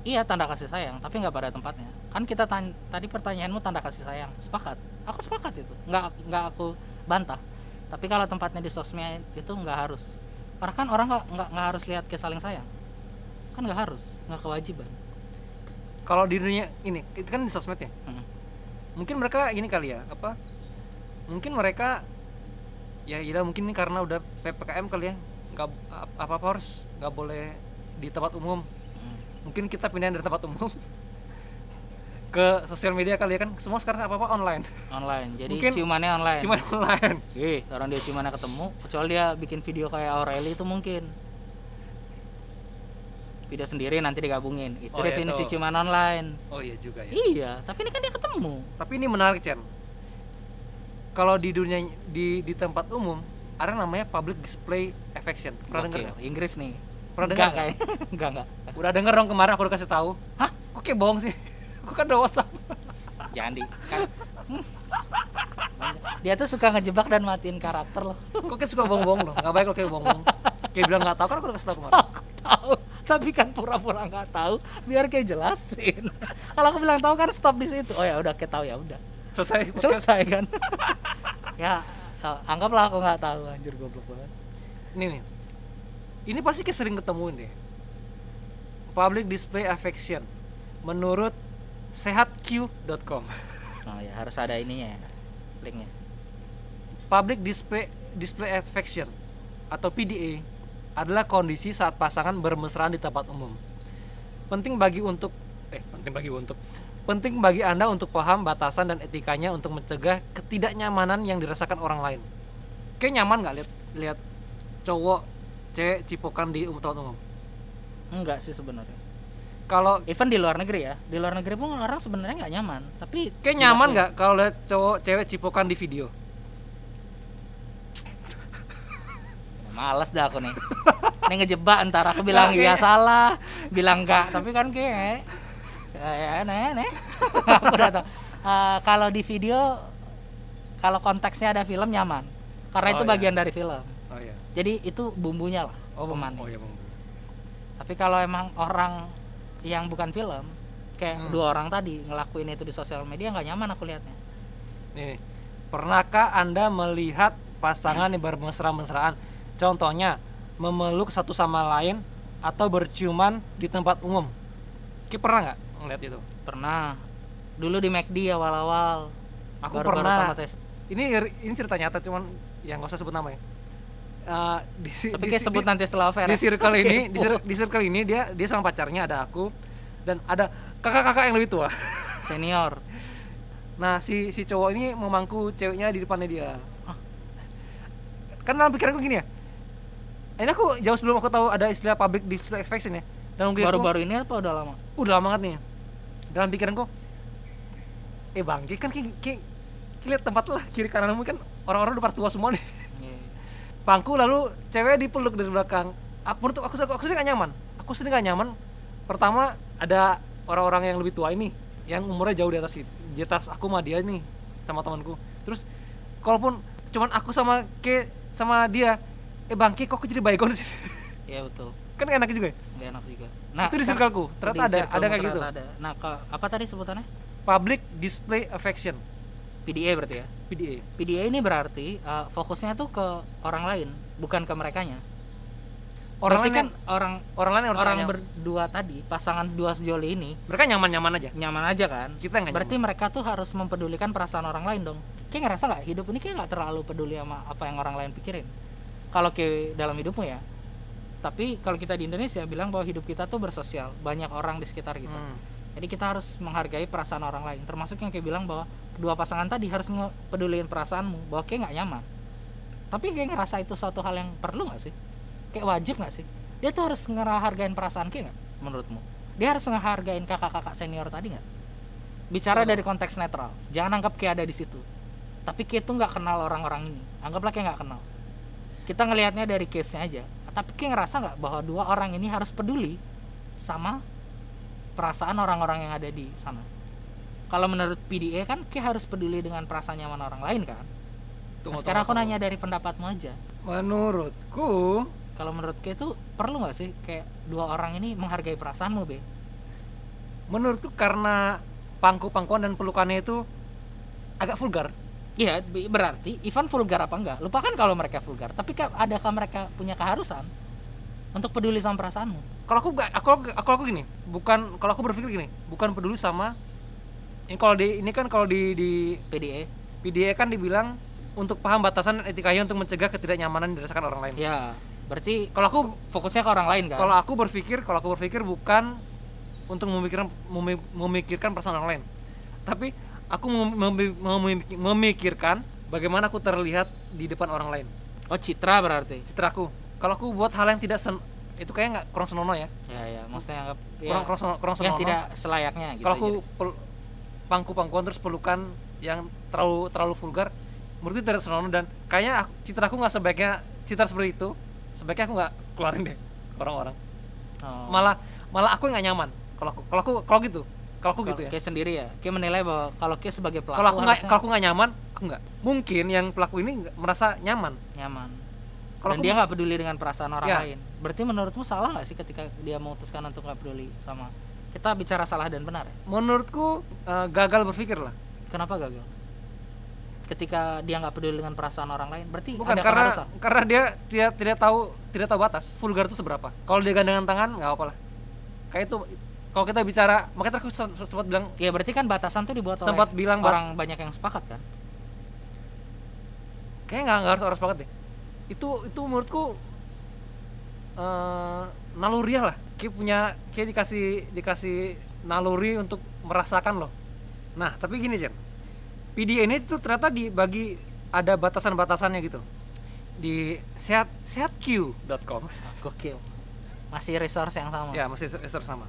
iya tanda kasih sayang tapi nggak pada tempatnya. Kan kita tadi pertanyaanmu tanda kasih sayang. Sepakat. Aku sepakat itu. Nggak nggak aku bantah. Tapi kalau tempatnya di sosmed itu nggak harus. Karena kan orang nggak nggak nggak harus lihat ke saling sayang. Kan nggak harus nggak kewajiban. Kalau di dunia ini itu kan di sosmed ya? Hmm. mungkin mereka ini kali ya apa? Mungkin mereka ya iya mungkin ini karena udah ppkm kali ya. Nggak apa apa harus nggak boleh di tempat umum. Mungkin kita pindahin dari tempat umum. Ke sosial media kali ya kan semua sekarang apa apa online. Online jadi Mungkin ciumannya online. cuma online. Ih, orang dia ciumannya ketemu kecuali dia bikin video kayak Aureli itu mungkin. Video sendiri nanti digabungin. Itu Oh, iya, definisi itu. ciuman online. Oh iya juga ya. Iya tapi ini kan dia ketemu. Tapi ini menarik Chen kalau di dunia di di tempat umum ada namanya public display affection. Pernah nggak? Inggris nih Pernah enggak denger kayak enggak enggak Udah denger dong kemarin aku udah kasih tahu. Hah? Kok kayak bohong sih? Aku kan udah WhatsApp. jangan di kan Hmm. dia tuh suka ngejebak dan matiin karakter loh Kok kayak suka bohong-bohong loh. Enggak baik kalau kayak bohong-bohong. Kayak bilang nggak tahu kan aku udah kasih tahu kemarin. tahu tapi kan pura-pura nggak tahu biar kayak jelasin kalau aku bilang tahu kan stop di situ oh ya udah kayak tahu ya udah Selesai. podcast. selesai kan ya eh, anggaplah aku nggak tahu anjir goblok banget Ini nih. Ini pasti sering ketemuin deh. Public display affection menurut sehatq.com. oh ya harus ada ininya ya linknya Public display display affection atau PDA adalah kondisi saat pasangan bermesraan di tempat umum. Penting bagi untuk eh penting bagi untuk penting bagi Anda untuk paham batasan dan etikanya untuk mencegah ketidaknyamanan yang dirasakan orang lain. Kayak nyaman nggak lihat lihat cowok cewek cipokan di um- tempat umum? enggak sih sebenarnya. Kalau even di luar negeri ya. Di luar negeri pun orang sebenarnya nggak nyaman tapi kayak nyaman nggak kalau lihat cowok cewek cipokan di video? Males dah aku nih. Ini ngejebak ntar aku bilang iya salah. Bilang enggak tapi kan kayak ya nih nih aku udah tahu. Eh, kalau di video kalau konteksnya ada film nyaman. Karena Oh, itu iya. bagian dari film Oh iya. jadi itu bumbunya lah Oh, pemanis. oh iya, Bang. tapi kalau emang orang yang bukan film kayak Hmm. dua orang tadi ngelakuin itu di sosial media nggak nyaman aku lihatnya Nih, pernahkah Anda melihat pasangan yang bermesra-mesraan? Contohnya, memeluk satu sama lain atau berciuman di tempat umum. Ki pernah nggak ngeliat itu? pernah dulu di McD awal-awal Aku baru-baru pernah. tamat S- Ini ini cerita nyata cuman yang nggak usah sebut nama ya. Eh, di, tapi di kayak sebut di, nanti setelah fair di circle Oke, ini, di, di circle ini dia dia sama pacarnya ada aku dan ada kakak-kakak yang lebih tua. senior Nah, si si cowok ini memangku ceweknya di depannya dia. Hah? Kan dalam pikiranku gini ya. Ini aku jauh sebelum aku tahu ada istilah public display affection ya. Dalam baru-baru ini apa udah lama udah lama banget nih. Dalam pikiranku, eh bang, kan ki, ki, ki lihat tempat lah kiri kananmu kan orang-orang udah pada tua semua nih. Pangku lalu cewek dipeluk dari belakang. Aku menurut aku aku, aku sendiri gak nyaman. Aku sendiri gak nyaman. Pertama ada orang-orang yang lebih tua ini yang umurnya jauh di atas di atas aku sama dia nih sama temanku. Terus kalaupun cuman aku sama ke sama dia eh bang Ki, kok aku jadi baygon sih Iya betul kan gak enak juga ya? nggak enak juga itu di circleku ternyata di ada ada kayak gitu ada. nah ke- apa tadi sebutannya public display affection PDA berarti ya? PDA PDA ini berarti uh, fokusnya tuh ke orang lain bukan ke mereka nya orang Berarti lain kan kan orang orang lain yang orang nyaman. berdua tadi pasangan dua sejoli ini mereka nyaman-nyaman aja? nyaman aja kan? Kita nggak berarti nyaman. mereka tuh harus mempedulikan perasaan orang lain dong. Kayak ngerasa nggak? Hidup ini kayak nggak terlalu peduli sama apa yang orang lain pikirin. Kalau ke dalam hidupmu ya. Tapi kalau kita di Indonesia bilang bahwa hidup kita tuh bersosial. Banyak orang di sekitar kita. Hmm. Jadi kita harus menghargai perasaan orang lain. Termasuk yang kayak bilang bahwa dua pasangan tadi harus ngepeduliin perasaanmu bahwa kayak nggak nyaman. Tapi kayak ngerasa itu suatu hal yang perlu nggak sih? Kayak wajib nggak sih? Dia tuh harus ngehargain perasaan kayak nggak menurutmu? Dia harus ngehargain kakak-kakak senior tadi nggak? Bicara dari konteks netral jangan anggap kayak ada di situ. Tapi kayak tuh nggak kenal orang-orang ini anggaplah kayak nggak kenal. Kita ngelihatnya dari case nya aja. Tapi kayak ngerasa nggak bahwa dua orang ini harus peduli sama perasaan orang-orang yang ada di sana. Kalau menurut PDA kan kayak harus peduli dengan perasaan nyaman orang lain kan? Tunggu, nah, sekarang aku nanya dari pendapatmu aja. Menurutku kalau menurut kayak itu perlu nggak sih kayak dua orang ini menghargai perasaanmu be? menurutku karena pangku-pangkuan dan pelukannya itu agak vulgar. Iya, berarti Ivan vulgar apa enggak? Lupakan kalau mereka vulgar, tapi ka- adakah mereka punya keharusan untuk peduli sama perasaanmu? kalau aku nggak- aku aku aku gini bukan kalau aku berpikir gini bukan peduli sama ini kalau di ini kan kalau di di PDE? PDA kan dibilang untuk paham batasan etikanya untuk mencegah ketidaknyamanan yang dirasakan orang lain Ya, berarti kalau aku fokusnya ke orang lain kan? kalau aku berpikir kalau aku berpikir bukan untuk memikirkan memi- memikirkan perasaan orang lain tapi aku mem- mem- mem- memikirkan bagaimana aku terlihat di depan orang lain Oh, citra berarti. citraku kalau aku buat hal yang tidak sen itu kayak nggak kurang senonoh ya. Ya, ya, maksudnya anggap ya, kurang kurang, kurang yang senonoh. tidak selayaknya gitu. kalau aku aja. pel- pangku-pangkuan terus pelukan yang terlalu terlalu vulgar menurutku tidak senonoh dan kayaknya aku, citra aku nggak sebaiknya citra seperti itu sebaiknya aku nggak keluarin deh orang-orang. Oh. malah malah aku nggak nyaman kalau aku kalau aku kalau gitu kalau aku Kalau gitu ya. Ki sendiri ya? Ki menilai bahwa kalau Ki sebagai pelaku kalau aku nggak harusnya kalau aku nggak nyaman aku nggak. Mungkin yang pelaku ini merasa nyaman. Nyaman kalau dan dia nggak peduli dengan perasaan orang Ya. lain. Berarti menurutmu salah nggak sih ketika dia memutuskan untuk nggak peduli sama kita bicara salah dan benar ya? Menurutku eh, gagal berpikir lah. Kenapa gagal? Ketika dia nggak peduli dengan perasaan orang lain berarti bukan ada karena karena dia dia tidak tahu tidak tahu batas. Vulgar itu seberapa? Kalau dia gandengan tangan nggak apa lah. Kayak itu kalau kita bicara makanya aku sem- sempat bilang ya berarti kan batasan tuh dibuat sempat bilang orang banyak yang sepakat kan? Kayaknya nggak harus harus banget deh itu itu menurutku eh naluriah lah. Kayak punya kayak dikasih dikasih naluri untuk merasakan loh. Nah tapi gini Jen PDA ini tuh ternyata dibagi ada batasan-batasannya gitu. Di sehat sehatq.com gokil. Masih resource yang sama. Ya masih research sama.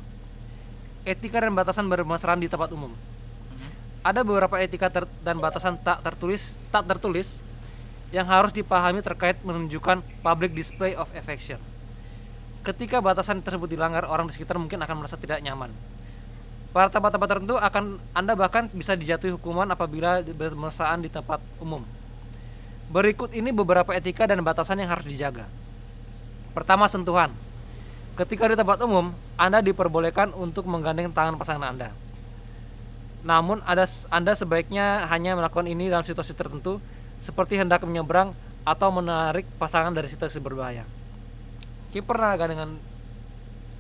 Etika dan batasan bermesraan di tempat umum. Mhm. ada beberapa etika ter- dan batasan tak tertulis tak tertulis yang harus dipahami terkait menunjukkan public display of affection. Ketika batasan tersebut dilanggar, orang di sekitar mungkin akan merasa tidak nyaman. Pada tempat-tempat tertentu akan Anda bahkan bisa dijatuhi hukuman apabila bermesraan di tempat umum. Berikut ini beberapa etika dan batasan yang harus dijaga. Pertama, sentuhan. Ketika di tempat umum, Anda diperbolehkan untuk menggandeng tangan pasangan Anda. Namun ada Anda sebaiknya hanya melakukan ini dalam situasi tertentu seperti hendak menyeberang atau menarik pasangan dari situasi berbahaya. Ki pernah gandengan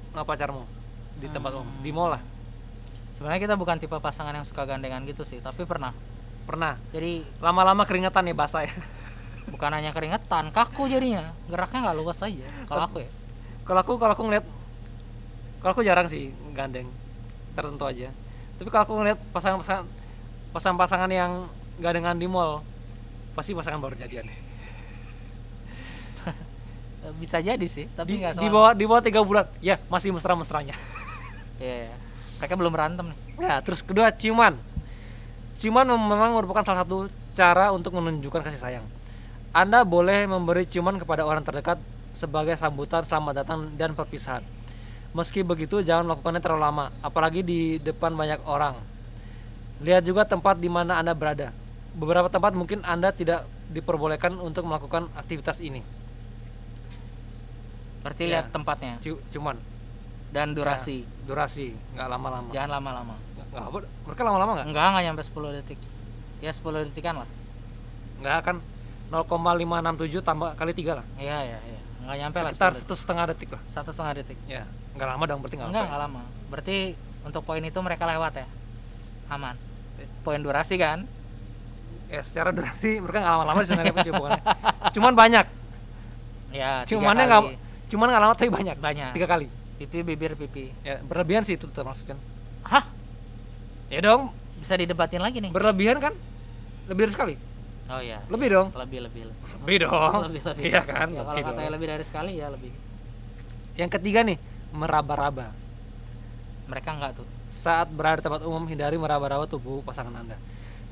sama pacarmu di tempat umum, di mall lah. sebenarnya kita bukan tipe pasangan yang suka gandengan gitu sih tapi pernah Pernah. jadi Lama-lama keringetan nih basah ya. bukan hanya keringetan kaku jadinya geraknya nggak luas aja kalau aku ya kalau aku kalau aku ngeliat kalau aku jarang sih gandeng tertentu aja. Tapi kalau aku ngeliat pasangan-pasangan pasangan-pasangan yang gandengan di mall pasti pasangan baru jadian. Eh, bisa jadi sih tapi Di, nggak di selama bawah di bawah tiga bulan, ya masih mesra-mesranya. Iya, iya. mereka belum berantem nih Ya, terus kedua ciuman. Ciuman mem- memang merupakan salah satu cara untuk menunjukkan kasih sayang. Anda boleh memberi ciuman kepada orang terdekat sebagai sambutan selamat datang dan perpisahan. Meski begitu, jangan melakukannya terlalu lama, apalagi di depan banyak orang. Lihat juga tempat di mana Anda berada. Beberapa tempat mungkin Anda tidak diperbolehkan untuk melakukan aktivitas ini. berarti Ya. lihat tempatnya. Cu- Cuman. Dan durasi. durasi, nggak lama-lama. jangan lama-lama. Nggak apa, mereka lama-lama nggak? enggak enggak nyampe 10 detik. Ya 10 detikan lah. Nggak akan 0,567 tambah kali tiga lah. Iya iya iya. Enggak nyampe lah sekitar 10 detik. satu setengah detik lah. Satu setengah detik. Ya nggak lama dong berarti nggak enggak enggak lama. Berarti untuk poin itu mereka lewat ya? Aman. Poin durasi kan ya secara durasi mereka nggak lama-lama sih sebenarnya penciumannya cuman banyak. Ya kali. nggak cuman nggak lama tapi banyak. Banyak. Tiga kali. Pipi bibir pipi. Ya berlebihan sih itu termasuk kan hah? Ya dong. Bisa didebatin lagi nih? Berlebihan kan? Lebih dari sekali? Oh iya. Lebih dong. Lebih lebih. Lebih lebih dong. Lebih lebih. Iya kan? Ya, kalau Lebih katanya dong. lebih dari sekali ya lebih. Yang ketiga nih meraba-raba. Mereka enggak tuh. Saat berada di tempat umum hindari meraba-raba tubuh pasangan anda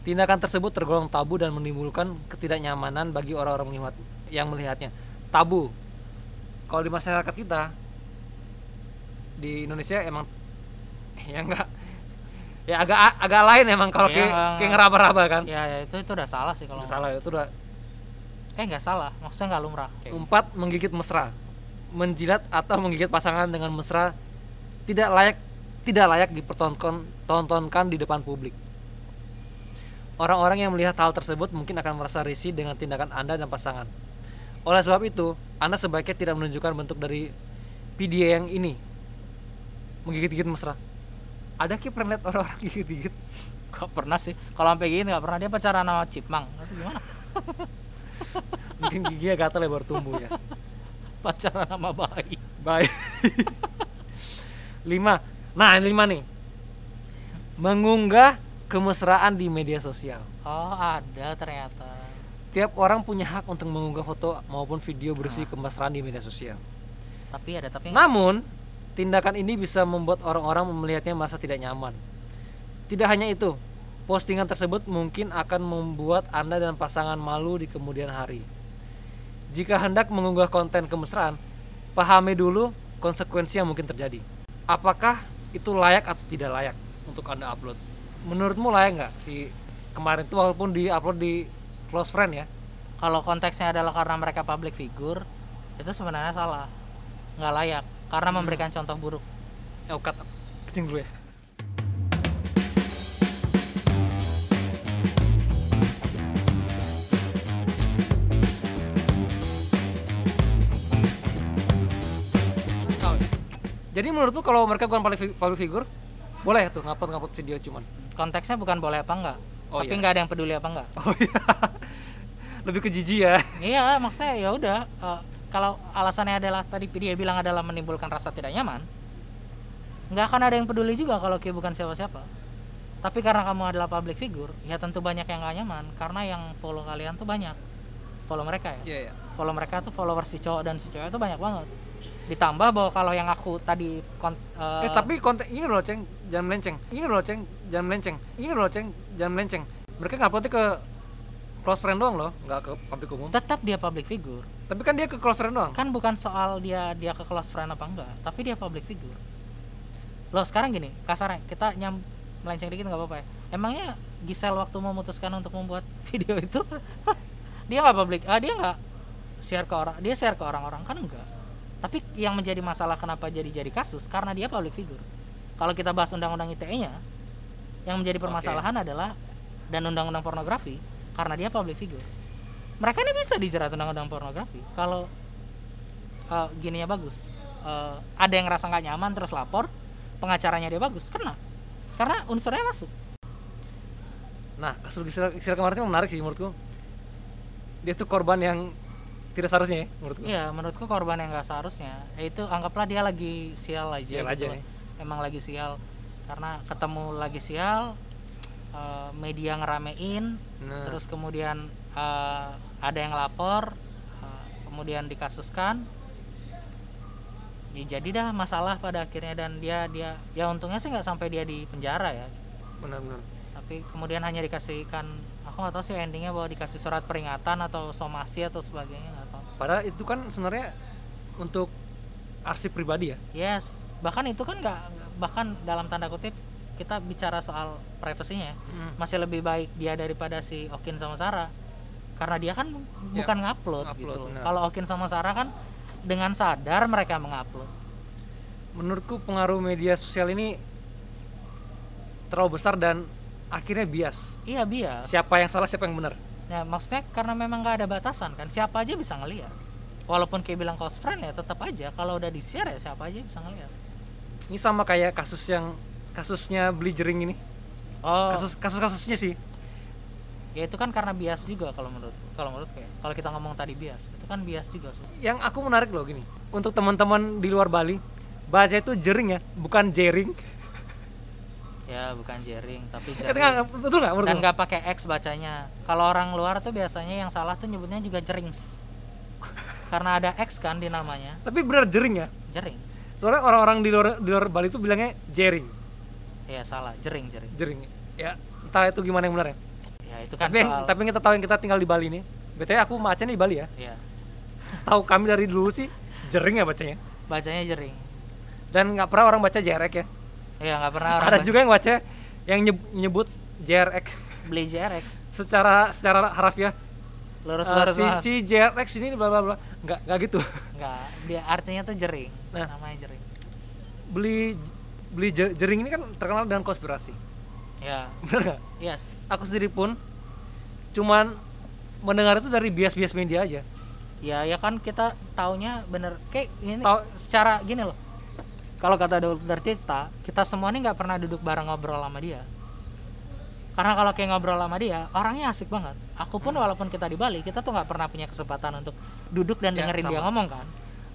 tindakan tersebut tergolong tabu dan menimbulkan ketidaknyamanan bagi orang-orang melihat yang melihatnya. Tabu. Kalau di masyarakat kita di Indonesia emang ya enggak. Ya agak agak lain emang kalau Iya, kayak ngeraba-raba kan. Ya, ya itu itu udah salah sih kalau Udah salah itu udah eh nggak salah. Maksudnya nggak lumrah. Kayak gitu. empat menggigit mesra. Menjilat atau menggigit pasangan dengan mesra tidak layak tidak layak dipertontonkan tontonkan di depan publik orang-orang yang melihat hal tersebut mungkin akan merasa risih dengan tindakan anda dan pasangan. Oleh sebab itu anda sebaiknya tidak menunjukkan bentuk dari PDA yang ini. Menggigit-gigit mesra. Ada ki pernah lihat orang-orang gigit-gigit? Gak pernah sih? Kalau sampai gini nggak pernah. Dia pacaran sama Cipmang. Itu gimana? Mungkin giginya gatal ya baru tumbuh ya. Pacaran sama bayi. Baik. lima. Nah, ini lima nih. Mengunggah kemesraan di media sosial. oh ada ternyata Tiap orang punya hak untuk mengunggah foto maupun video bersih Ah. kemesraan di media sosial. tapi ada tapi Namun, tindakan ini bisa membuat orang-orang melihatnya merasa tidak nyaman. Tidak hanya itu, Postingan tersebut mungkin akan membuat Anda dan pasangan malu di kemudian hari. Jika hendak mengunggah konten kemesraan, pahami dulu konsekuensi yang mungkin terjadi. Apakah itu layak atau tidak layak untuk Anda upload? Menurutmu layak nggak si kemarin itu walaupun di upload di close friend ya? Kalau konteksnya adalah karena mereka public figure, itu sebenarnya salah. Nggak layak karena Hmm. memberikan contoh buruk. Eh, cut. Kecing dulu ya. Jadi menurutmu kalau mereka bukan public figure, boleh tuh ngupload ngupload video cuman? Konteksnya bukan boleh apa enggak, Oh, tapi iya. nggak ada yang peduli apa enggak. Oh iya. Lebih ke jijik ya. iya, maksudnya ya udah. eh, kalau alasannya adalah tadi dia bilang adalah menimbulkan rasa tidak nyaman, nggak akan ada yang peduli juga kalau Ki bukan siapa-siapa. Tapi karena kamu adalah public figure, ya tentu banyak yang nggak nyaman karena yang follow kalian tuh banyak. Follow mereka ya. Iya iya. follow mereka tuh followers si cowok dan si cewek itu banyak banget ditambah bahwa kalau yang aku tadi kon- Eh eh, tapi konten ini loh ceng, jangan melenceng. Ini loh ceng, jangan melenceng. Ini loh ceng, jangan melenceng. Mereka nguploadnya ke close friend doang loh, nggak ke publik umum. tetap dia public figure Tapi kan dia ke close friend doang. kan bukan soal dia dia ke close friend apa enggak tapi dia public figure loh sekarang gini kasarnya kita nyam melenceng dikit nggak apa-apa ya emangnya Gisel waktu memutuskan untuk membuat video itu dia nggak public ah dia nggak share ke orang dia share ke orang-orang kan enggak tapi yang menjadi masalah kenapa jadi jadi kasus karena dia public figure. Kalau kita bahas undang-undang ITE-nya yang menjadi permasalahan adalah dan undang-undang pornografi karena dia public figure. Mereka ini bisa dijerat undang-undang pornografi. Kalau uh, gininya bagus. Uh, ada yang ngerasa nggak nyaman terus lapor pengacaranya dia bagus kena. Karena unsurnya masuk. Nah, kasus Gisel, Gisel kemarin itu menarik sih menurutku. Dia tuh korban yang tidak seharusnya ya menurutku. iya menurutku korban yang nggak seharusnya ya itu anggaplah dia lagi sial aja Sial gitu aja ya. emang lagi sial karena ketemu lagi sial uh, media ngeramein Nah, terus kemudian uh, ada yang lapor uh, kemudian dikasuskan ya jadi dah masalah pada akhirnya dan dia dia ya untungnya sih nggak sampai dia di penjara ya benar-benar. tapi kemudian hanya dikasihkan aku nggak tahu sih endingnya bahwa dikasih surat peringatan atau somasi atau sebagainya Padahal itu kan sebenarnya untuk arsip pribadi ya. yes bahkan itu kan nggak bahkan dalam tanda kutip kita bicara soal privasinya ya, masih lebih baik dia daripada si Okin sama Sarah karena dia kan Ya, bukan ngupload ngupload, gitu loh. benar. kalau Okin sama Sarah kan dengan sadar mereka mengupload Menurutku pengaruh media sosial ini terlalu besar dan akhirnya bias. iya bias Siapa yang salah, siapa yang benar. Ya maksudnya karena memang nggak ada batasan kan siapa aja bisa ngelihat walaupun kayak bilang close friend ya tetap aja kalau udah di share ya siapa aja bisa ngelihat Ini sama kayak kasus yang kasusnya beli jering ini. oh Kasus kasus kasusnya sih. ya itu kan karena bias juga kalau menurut kalau menurut kayak kalau kita ngomong tadi bias itu kan bias juga Su. Yang aku menarik loh gini. Untuk teman-teman di luar Bali, baca itu jering ya, bukan jering. Ya bukan jaring tapi jering nggak- betul menurut dan nggak pakai X bacanya kalau orang luar tuh biasanya yang salah tuh nyebutnya juga jerings karena ada X kan di namanya Tapi benar jering ya. jering Soalnya orang-orang di luar di luar Bali itu bilangnya jering, ya salah jering jering jering. Ya, entah itu gimana yang benar ya. ya itu kan tapi soal tapi kita tahu yang kita tinggal di Bali ini. BTW aku macanya di Bali ya. ya Setahu kami dari dulu sih jering ya bacanya. bacanya jering Dan nggak pernah orang baca JRX ya. Ya nggak pernah orang Ada baca- juga yang baca yang nyeb- nyebut JRX beli JRX secara secara harafiah. lurus Eh, lurus si, banget si JRX ini bla bla bla. Nggak nggak gitu. nggak dia artinya tuh jering Nah. namanya jering Beli beli je- jering ini kan terkenal dengan konspirasi. ya Bener nggak? yes Aku sendiri pun cuman mendengar itu dari bias-bias media aja. ya ya kan kita taunya bener kayak ini Tahu- secara gini loh kalau kata dokter Tirta kita semua ini nggak pernah duduk bareng ngobrol sama dia karena kalau kayak ngobrol sama dia orangnya asik banget aku pun walaupun kita di Bali kita tuh nggak pernah punya kesempatan untuk duduk dan Ya, dengerin dia sama. ngomong kan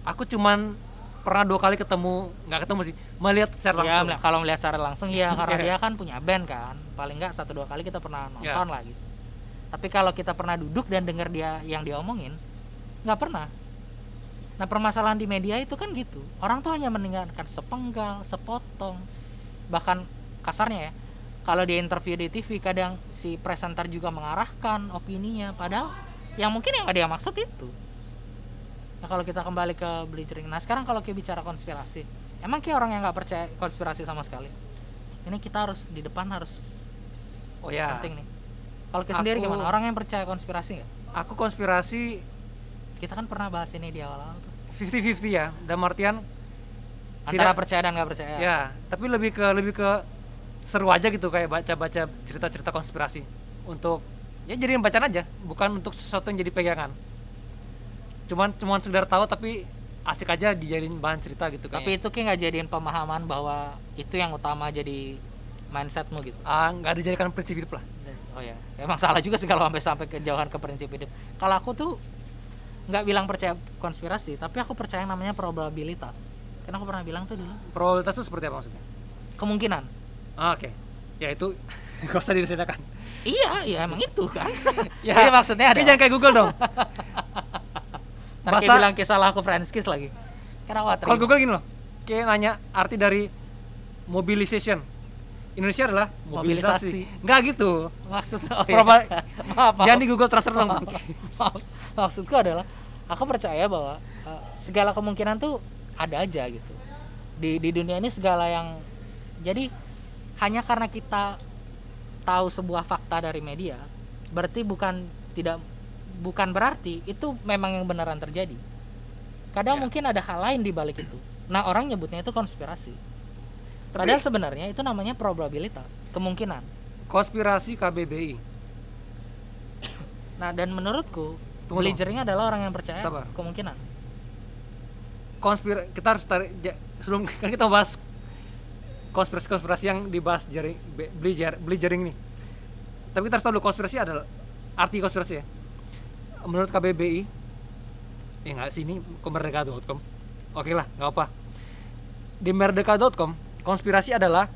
Aku cuman pernah dua kali ketemu, nggak ketemu sih, melihat secara ya langsung. melihat- kalau melihat secara langsung ya karena Iya. dia kan punya band kan paling nggak satu dua kali kita pernah Ya. nonton lah gitu tapi kalau kita pernah duduk dan denger dia yang dia omongin nggak pernah nah permasalahan di media itu kan gitu. Orang tuh hanya mendengarkan sepenggal sepotong bahkan kasarnya ya. Kalau dia interview di TV kadang si presenter juga mengarahkan opininya. Padahal yang mungkin yang ada yang maksud itu. Nah kalau kita kembali ke bleachering nah sekarang kalau kita bicara konspirasi emang kayak orang yang nggak percaya konspirasi sama sekali? Ini kita harus di depan harus oh ya penting nih. Kalau kita sendiri gimana? Orang yang percaya konspirasi nggak? Aku konspirasi kita kan pernah bahas ini di awal-awal tuh 50-50 ya. Dalam artian antara Tidak- percaya dan nggak percaya. Ya tapi lebih ke lebih ke seru aja gitu kayak baca-baca cerita-cerita konspirasi. Untuk ya jadiin bacaan aja bukan untuk sesuatu yang jadi pegangan. Cuman cuman sekedar tahu tapi asik aja dijadiin bahan cerita gitu tapi kayaknya. itu kayak nggak jadiin pemahaman bahwa itu yang utama jadi mindsetmu gitu? Ah nggak dijadikan prinsip hidup lah. Oh ya, emang salah juga sih kalau sampai sampai kejauhan ke prinsip hidup. Kalau aku tuh nggak bilang percaya konspirasi, tapi aku percaya yang namanya probabilitas. Karena aku pernah bilang tuh dulu probabilitas itu seperti apa maksudnya kemungkinan. ah, oke ya itu usah diceritakan Iya, iya emang itu kan. ya Jadi maksudnya ada. jangan kayak Google dong Ntar Masa- bilang kisah aku French kiss lagi. Kenapa kalau Google gini loh kayak nanya arti dari mobilization Indonesia adalah mobilisasi, Mobilisasi. nggak gitu maksudnya oh iya. Proba- maaf, maaf. jangan di Google Translate dong Maaf. Maksudku adalah aku percaya bahwa uh, segala kemungkinan tuh ada aja gitu. Di di dunia ini segala yang jadi hanya karena kita tahu sebuah fakta dari media, berarti bukan tidak bukan berarti itu memang yang beneran terjadi. Kadang Ya. mungkin ada hal lain di balik itu. Nah, orang nyebutnya itu konspirasi. Padahal sebenarnya itu namanya probabilitas, kemungkinan. konspirasi KBBI Nah, dan menurutku Tunggu, Belajaring adalah orang yang percaya Sabar. kemungkinan. konspir kita harus tarik ja- sebelum kan kita bahas konspirasi-konspirasi yang dibahas jaring be- beli jar beli jaring ini tapi kita harus tahu dulu konspirasi adalah arti konspirasi ya. Menurut KBBI ya nggak sini ke merdeka.com oke lah nggak apa di merdeka.com konspirasi adalah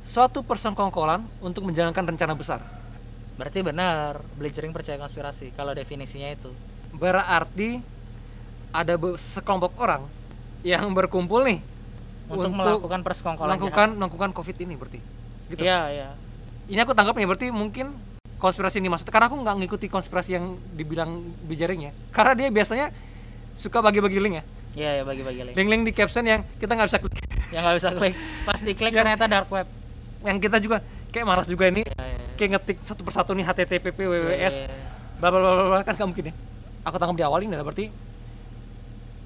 suatu persengkongkolan untuk menjalankan rencana besar Berarti benar, Belajaring percaya konspirasi kalau definisinya itu. berarti ada sekelompok orang yang berkumpul nih Untuk, melakukan persekongkolan melakukan melakukan covid ini berarti jahat. gitu Iya, iya. ini aku tanggapnya berarti mungkin konspirasi ini maksudnya karena aku nggak ngikuti konspirasi yang dibilang bijaring ya karena dia biasanya suka bagi-bagi link ya Iya, ya bagi-bagi link. link-link di caption yang kita nggak bisa klik Yang nggak bisa klik. Pas diklik ternyata dark web. yang kita juga kayak malas juga ini Iya, iya. kayak ngetik satu persatu nih http wwws iya, bla bla bla kan nggak mungkin ya aku tangkap di awal ini adalah berarti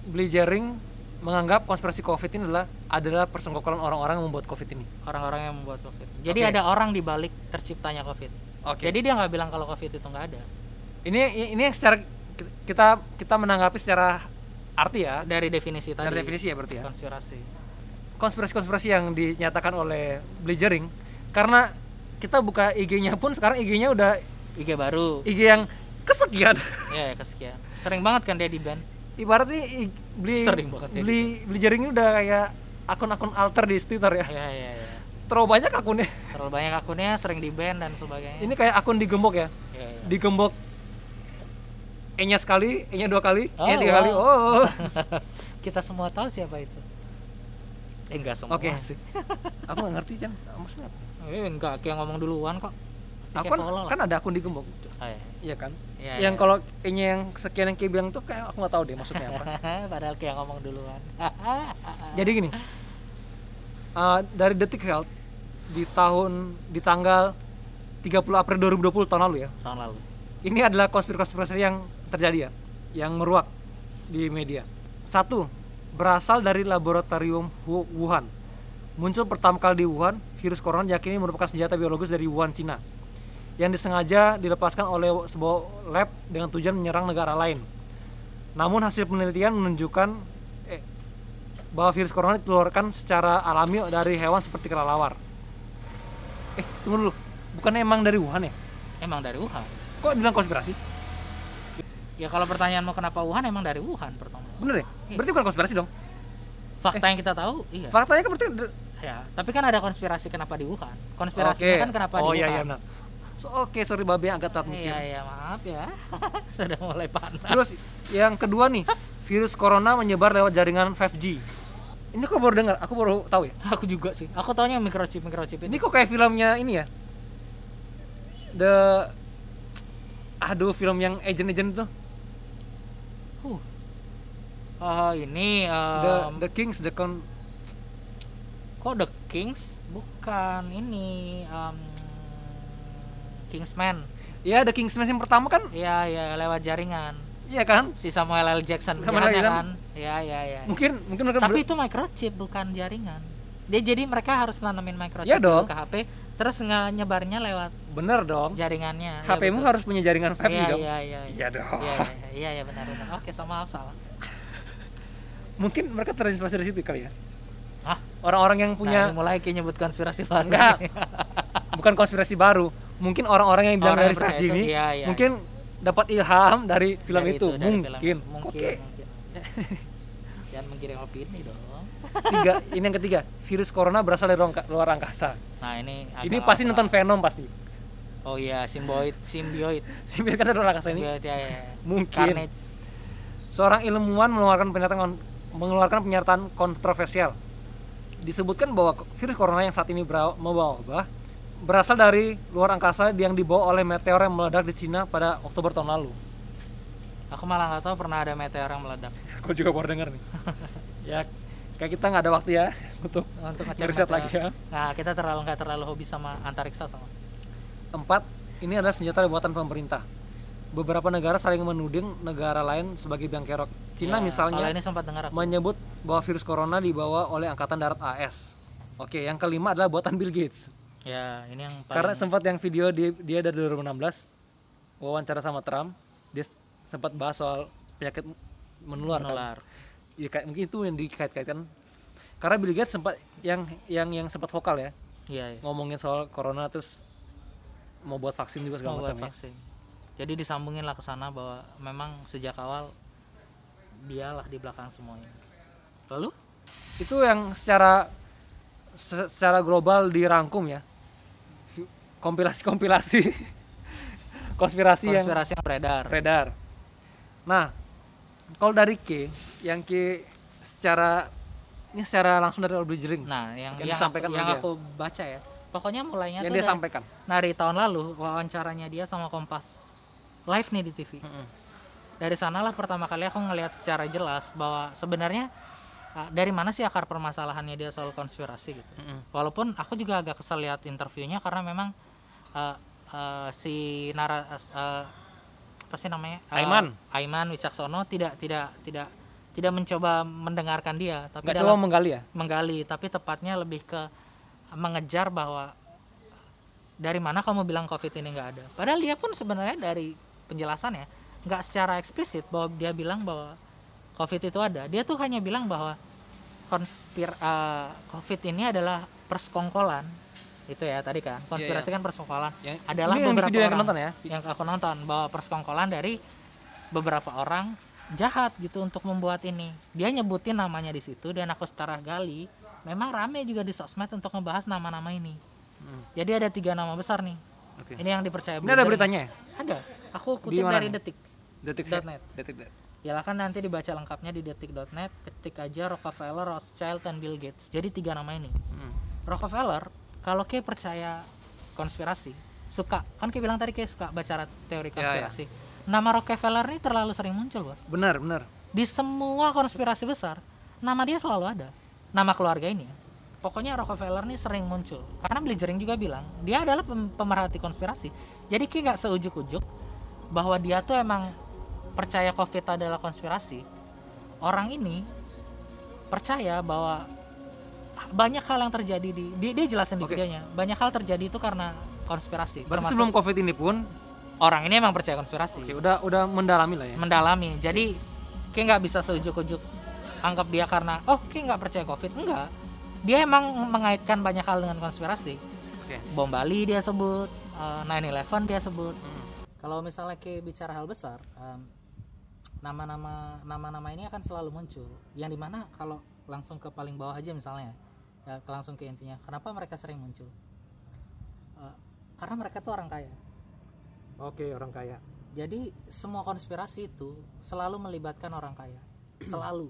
beli jaring menganggap konspirasi covid ini adalah adalah persengkokolan orang-orang yang membuat covid ini Orang-orang yang membuat COVID. Jadi Oke. ada orang di balik terciptanya COVID. oke Jadi dia nggak bilang kalau COVID itu nggak ada. ini ini yang secara kita kita menanggapi secara arti ya Dari definisi tadi. dari definisi ya berarti ya Konspirasi. konspirasi-konspirasi yang dinyatakan oleh Blazering karena kita buka IG-nya pun sekarang IG-nya udah IG baru. IG yang kesekian Iya, ya, kesekian. Sering banget kan dia di ban. ibaratnya beli Sering banget ya beli beli jaring ini udah kayak akun-akun alter di Twitter ya Iya, iya, iya. terlalu banyak akunnya Terlalu banyak akunnya, sering di ban dan sebagainya. ini kayak akun digembok ya Iya, iya. digembok E nya sekali E nya dua kali Oh, tiga wow. kali oh kita semua tahu siapa itu eh enggak semua Oke. sih aku nggak ngerti Chan maksudnya apa? eh enggak kayak ngomong duluan kok Pasti aku kan, kan ada akun digembok Oh, iya. iya kan Iya, yang iya. kalau E nya yang sekian yang kayak bilang tuh kayak aku nggak tahu deh maksudnya apa padahal kayak ngomong duluan Jadi gini, uh, dari Detik Health di tahun di tanggal 30 April 2020 tahun lalu ya. tahun lalu Ini adalah konspirasi-konspirasi yang terjadi ya, yang meruak di media. Satu, berasal dari laboratorium Wu- Wuhan. Muncul pertama kali di Wuhan, virus corona diyakini merupakan senjata biologis dari Wuhan, Cina. Yang disengaja dilepaskan oleh sebuah lab dengan tujuan menyerang negara lain. Namun hasil penelitian menunjukkan eh, bahwa virus corona dikeluarkan secara alami dari hewan seperti kelelawar. Eh, tunggu dulu. Bukannya emang dari Wuhan ya? emang dari Wuhan Kok bilang konspirasi? Ya kalau pertanyaan mau kenapa Wuhan emang dari Wuhan pertama Bener ya? Iya. Berarti bukan konspirasi dong? fakta yang kita tahu iya Faktanya kan berarti ya tapi kan ada konspirasi kenapa di Wuhan konspirasinya Oke. kan kenapa oh, di iya, iya, Wuhan benar. So, Oke, sorry babe agak telat mikir. iya iya maaf ya sudah mulai panas Terus yang kedua nih, virus corona menyebar lewat jaringan 5G. Ini kok baru dengar? Aku baru tahu ya. aku juga sih aku taunya microchip microchip Ini ini kok kayak filmnya ini ya? the aduh film yang agent-agent tuh Huh. Oh, ini the em, the Kings the con kok The Kings? Bukan ini em, Kingsman. ya the Kingsman yang pertama kan Iya, ya lewat jaringan. iya kan Si Samuel L. Jackson Samuel L. jahatnya Jackson. kan? Iya, iya, iya. mungkin mungkin mereka Tapi itu microchip bukan jaringan. Dia jadi mereka harus nanamin microchip Iya dulu dong. ke HP, terus nge- nyebarnya lewat bener dong jaringannya. Iya, HP-mu betul. harus punya jaringan 5G Iya, dong iya, iya. iya dong Iya, iya, iya, iya, benar, benar. Oke, so maaf salah. mungkin mereka terinspirasi dari situ kali ya Hah? orang-orang yang Nah, punya ini mulai kayak nyebut konspirasi baru. Enggak. bukan konspirasi baru mungkin orang-orang yang bilang Orang dari yang percaya 5G itu, ini iya, iya, mungkin dapat ilham dari film Dari itu, dari film. mungkin Mungkin, oke mungkin. Jangan menggiring opini dong. Tiga ini yang ketiga virus corona berasal dari luar angkasa Nah, ini agak ini pasti nonton Venom pasti Oh iya, symbioid, symbioid. Simbiote kan dari luar angkasa ini ya, ya. Mungkin. Carnage. seorang ilmuwan mengeluarkan pernyataan mengeluarkan pernyataan kontroversial disebutkan bahwa virus corona yang saat ini membawa wabah berasal dari luar angkasa yang dibawa oleh meteor yang meledak di Cina pada Oktober tahun lalu Aku malah nggak tahu pernah ada meteor yang meledak. aku juga baru dengar nih ya kayak kita nggak ada waktu ya untuk Untuk riset meteor. lagi ya Nah, kita terlalu nggak terlalu hobi sama antariksa sama. Empat, ini adalah senjata buatan pemerintah. Beberapa negara saling menuding negara lain sebagai biang kerok. Cina Ya, misalnya ini sempat dengar aku. menyebut bahwa virus corona dibawa oleh Angkatan Darat AS. Oke, yang kelima adalah buatan Bill Gates. Ya, ini yang paling Karena sempat yang video dia, dia dari 2016 wawancara sama Trump, dia sempat bahas soal penyakit menular. kan. Ya, kayak mungkin itu yang dikait-kaitkan. Karena Bill Gates sempat yang yang yang sempat vokal ya, Iya, iya. ngomongin soal corona terus mau buat vaksin juga segala Mau buat macam ya. vaksin. Jadi disambungin lah ke sana bahwa memang sejak awal dialah di belakang semuanya. Lalu itu yang secara se- secara global dirangkum ya kompilasi-kompilasi konspirasi, yang konspirasi yang beredar. beredar nah kalau dari K yang K secara ini secara langsung dari Albert Jering Nah, yang Yang yang, disampaikan aku, yang dia. aku baca ya. Pokoknya mulainya yang tuh dia dari, sampaikan dari tahun lalu wawancaranya dia sama Kompas live nih di TV. Mm-mm. Dari sanalah pertama kali aku ngelihat secara jelas bahwa sebenarnya uh, dari mana sih akar permasalahannya dia soal konspirasi gitu. Mm-mm. Walaupun aku juga agak kesel lihat interviewnya karena memang uh, uh, si Nara uh, apa sih namanya? Uh, Aiman. Aiman Wicaksono tidak tidak tidak tidak mencoba mendengarkan dia tapi nggak dalam coba menggali ya? Menggali tapi tepatnya lebih ke mengejar bahwa dari mana kamu bilang covid ini nggak ada. Padahal dia pun sebenarnya dari penjelasannya nggak secara eksplisit bahwa dia bilang bahwa covid itu ada. Dia tuh hanya bilang bahwa konspir eh, covid ini adalah persekongkolan itu ya tadi kan konspirasi kan persekongkolan. Yang, Adalah ini beberapa yang orang. nonton ya? yang aku nonton bahwa persekongkolan dari beberapa orang jahat gitu untuk membuat ini. Dia nyebutin namanya di situ dan aku setelah gali memang rame juga di sosmed untuk ngebahas nama-nama ini. Mm, jadi ada tiga nama besar nih. Oke. Ini yang dipercaya ini ada beritanya ya? Ada. Aku kutip dari nih? detik. Detik Dot net. detik. Silakan nanti dibaca lengkapnya di detik.net ketik aja Rockefeller, Rothschild, dan Bill Gates. Jadi tiga nama ini. Mm. Rockefeller kalau kayak percaya konspirasi suka. Kan kayak bilang tadi kayak suka baca teori Ya, ya. konspirasi. Nama Rockefeller ini terlalu sering muncul bos. Benar benar. Di semua konspirasi besar nama dia selalu ada. Nama keluarga ini. Ya. pokoknya Rockefeller ini sering muncul. Karena Blizzering juga bilang dia adalah pem- pemerhati konspirasi. Jadi kayak gak seujuk-ujuk bahwa dia tuh emang percaya covid adalah konspirasi. Orang ini percaya bahwa banyak hal yang terjadi di dia, dia jelasin di Oke. videonya. Banyak hal terjadi itu karena konspirasi berarti Termasuk sebelum covid ini pun orang ini emang percaya konspirasi. Oke udah udah mendalami lah ya. Mendalami. Jadi kayak nggak bisa seujuk-ujuk anggap dia karena oh kayak nggak percaya covid. Enggak dia emang mengaitkan banyak hal dengan konspirasi. Oke. Bom Bali dia sebut eh, 9/11 dia sebut. Mm. kalau misalnya kayak bicara hal besar em, nama-nama nama-nama ini akan selalu muncul. Yang di mana kalau langsung ke paling bawah aja misalnya ya langsung ke intinya. Kenapa mereka sering muncul? Eh, karena mereka tuh orang kaya. Oke orang kaya. Jadi semua konspirasi itu selalu melibatkan orang kaya. Selalu.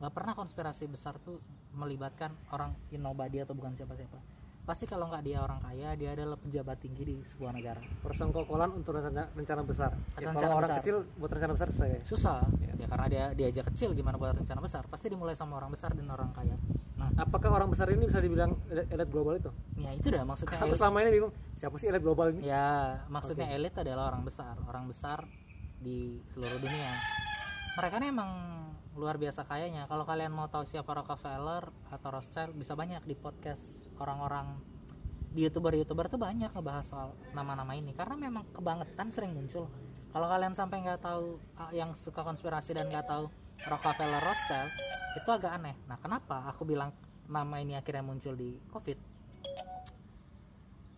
Nggak pernah konspirasi besar tuh melibatkan orang nobody atau bukan siapa-siapa pasti kalau nggak dia orang kaya dia adalah pejabat tinggi di sebuah negara Persengkokolan untuk rencana, rencana besar. Ya, Rencana kalau orang besar. kecil buat rencana besar susah ya. susah Iya. ya karena dia diajak kecil gimana buat rencana besar pasti dimulai sama orang besar dan orang kaya nah Apakah orang besar ini bisa dibilang elit global itu? ya itu dah maksudnya Aku selama ini bingung, siapa sih elit global ini? ya maksudnya elit adalah orang besar orang besar di seluruh dunia mereka ini emang luar biasa kayanya kalau kalian mau tahu siapa Rockefeller atau Rothschild bisa banyak di podcast orang-orang di youtuber-youtuber tuh banyak ngebahas soal nama-nama ini. Karena memang kebangetan sering muncul. Kalau kalian sampai nggak tahu ah, yang suka konspirasi dan nggak tahu Rockefeller Rothschild itu agak aneh. Nah kenapa aku bilang nama ini akhirnya muncul di covid?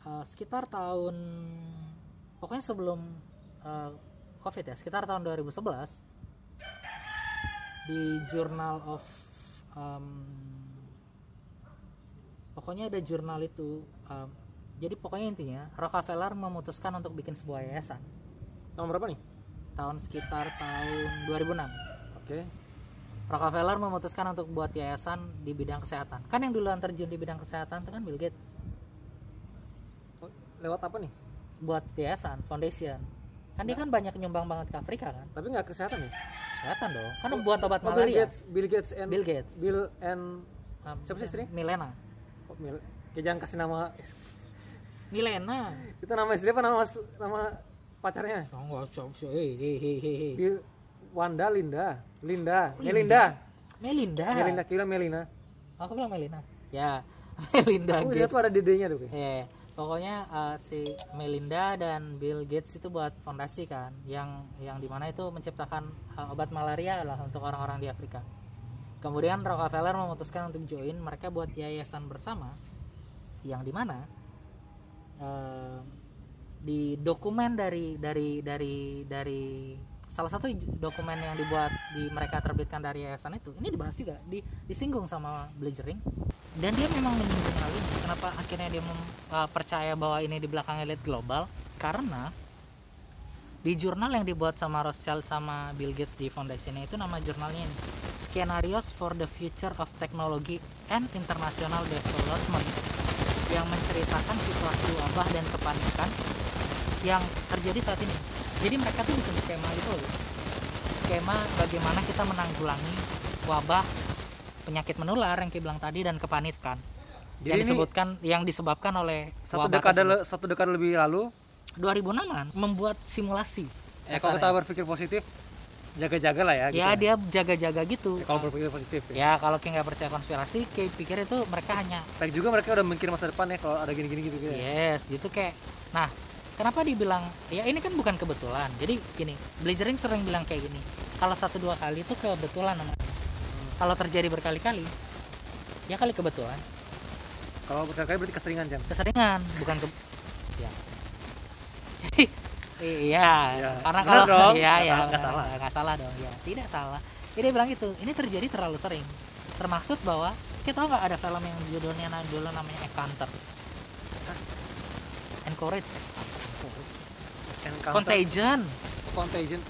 Eh, sekitar tahun pokoknya sebelum eh, covid ya sekitar tahun 2011 di Journal of um, pokoknya ada jurnal itu um, jadi pokoknya intinya Rockefeller memutuskan untuk bikin sebuah yayasan. Tahun berapa nih? tahun sekitar tahun 2006 Oke. Rockefeller memutuskan untuk buat yayasan di bidang kesehatan. Kan yang duluan terjun di bidang kesehatan itu kan Bill Gates. Oh, Lewat apa nih? buat yayasan foundation. Kan dia kan banyak nyumbang banget ke Afrika kan? Tapi nggak kesehatan ya? kesehatan dong. Kan buat obat Oh, Bill malaria Gates, Bill Gates and Bill Gates. Bill and Um, Siapa sih istrinya? Milena. oh, Mil. Kayak jangan kasih nama Milena itu nama istri apa nama nama pacarnya? Oh, nggak usah, usah. Hei, hei, Wanda Linda, Linda, Oh, Melinda, Melinda. Melinda kira Melina. Aku bilang Melina. Ya, Melinda Aku lihat Gates. tuh ada dedenya tuh. kayak. Ya, pokoknya eh, si Melinda dan Bill Gates itu buat fondasi kan, yang yang di mana itu menciptakan eh, obat malaria lah untuk orang-orang di Afrika. Kemudian Rockefeller memutuskan untuk join, mereka buat yayasan bersama, yang di mana eh, di dokumen dari dari dari dari salah satu dokumen yang dibuat di mereka terbitkan dari yayasan itu ini dibahas juga di, disinggung sama Blazering dan dia memang menyinggung hal ini. Kenapa akhirnya dia mem- uh, percaya bahwa ini di belakang elit global? Karena di jurnal yang dibuat sama Rothschild sama Bill Gates di foundation itu nama jurnalnya ini Scenarios for the Future of Technology and International Development yang menceritakan situasi wabah dan kepanikan yang terjadi saat ini. Jadi mereka tuh bikin skema gitu loh. Skema bagaimana kita menanggulangi wabah penyakit menular yang kayak bilang tadi dan kepanikan. Jadi yang disebutkan yang disebabkan oleh satu wabah dekade le- satu dekade lebih lalu? 2006an membuat simulasi. Ya kalau kita berpikir positif jaga-jaga lah ya gitu ya dia jaga-jaga gitu Ya, kalau berpikir positif ya. ya kalau kayak nggak percaya konspirasi kayak pikir itu mereka hanya Baik juga mereka udah mikir masa depan ya kalau ada gini-gini gitu gitu. ya. yes gitu kayak nah kenapa dibilang ya ini kan bukan kebetulan jadi gini Blazering sering bilang kayak gini kalau satu dua kali itu kebetulan namanya. kalau terjadi berkali-kali ya kali kebetulan Kalau berkali-kali berarti keseringan jam. keseringan bukan ke ya jadi iya Ya, karena benar kalau dong. iya ya salah, nggak salah. nggak salah dong ya tidak salah jadi bilang itu ini terjadi terlalu sering termaksud bahwa kita tahu nggak ada film yang judulnya dulu namanya Encounter Encourage Encounter- Contagion Contagion.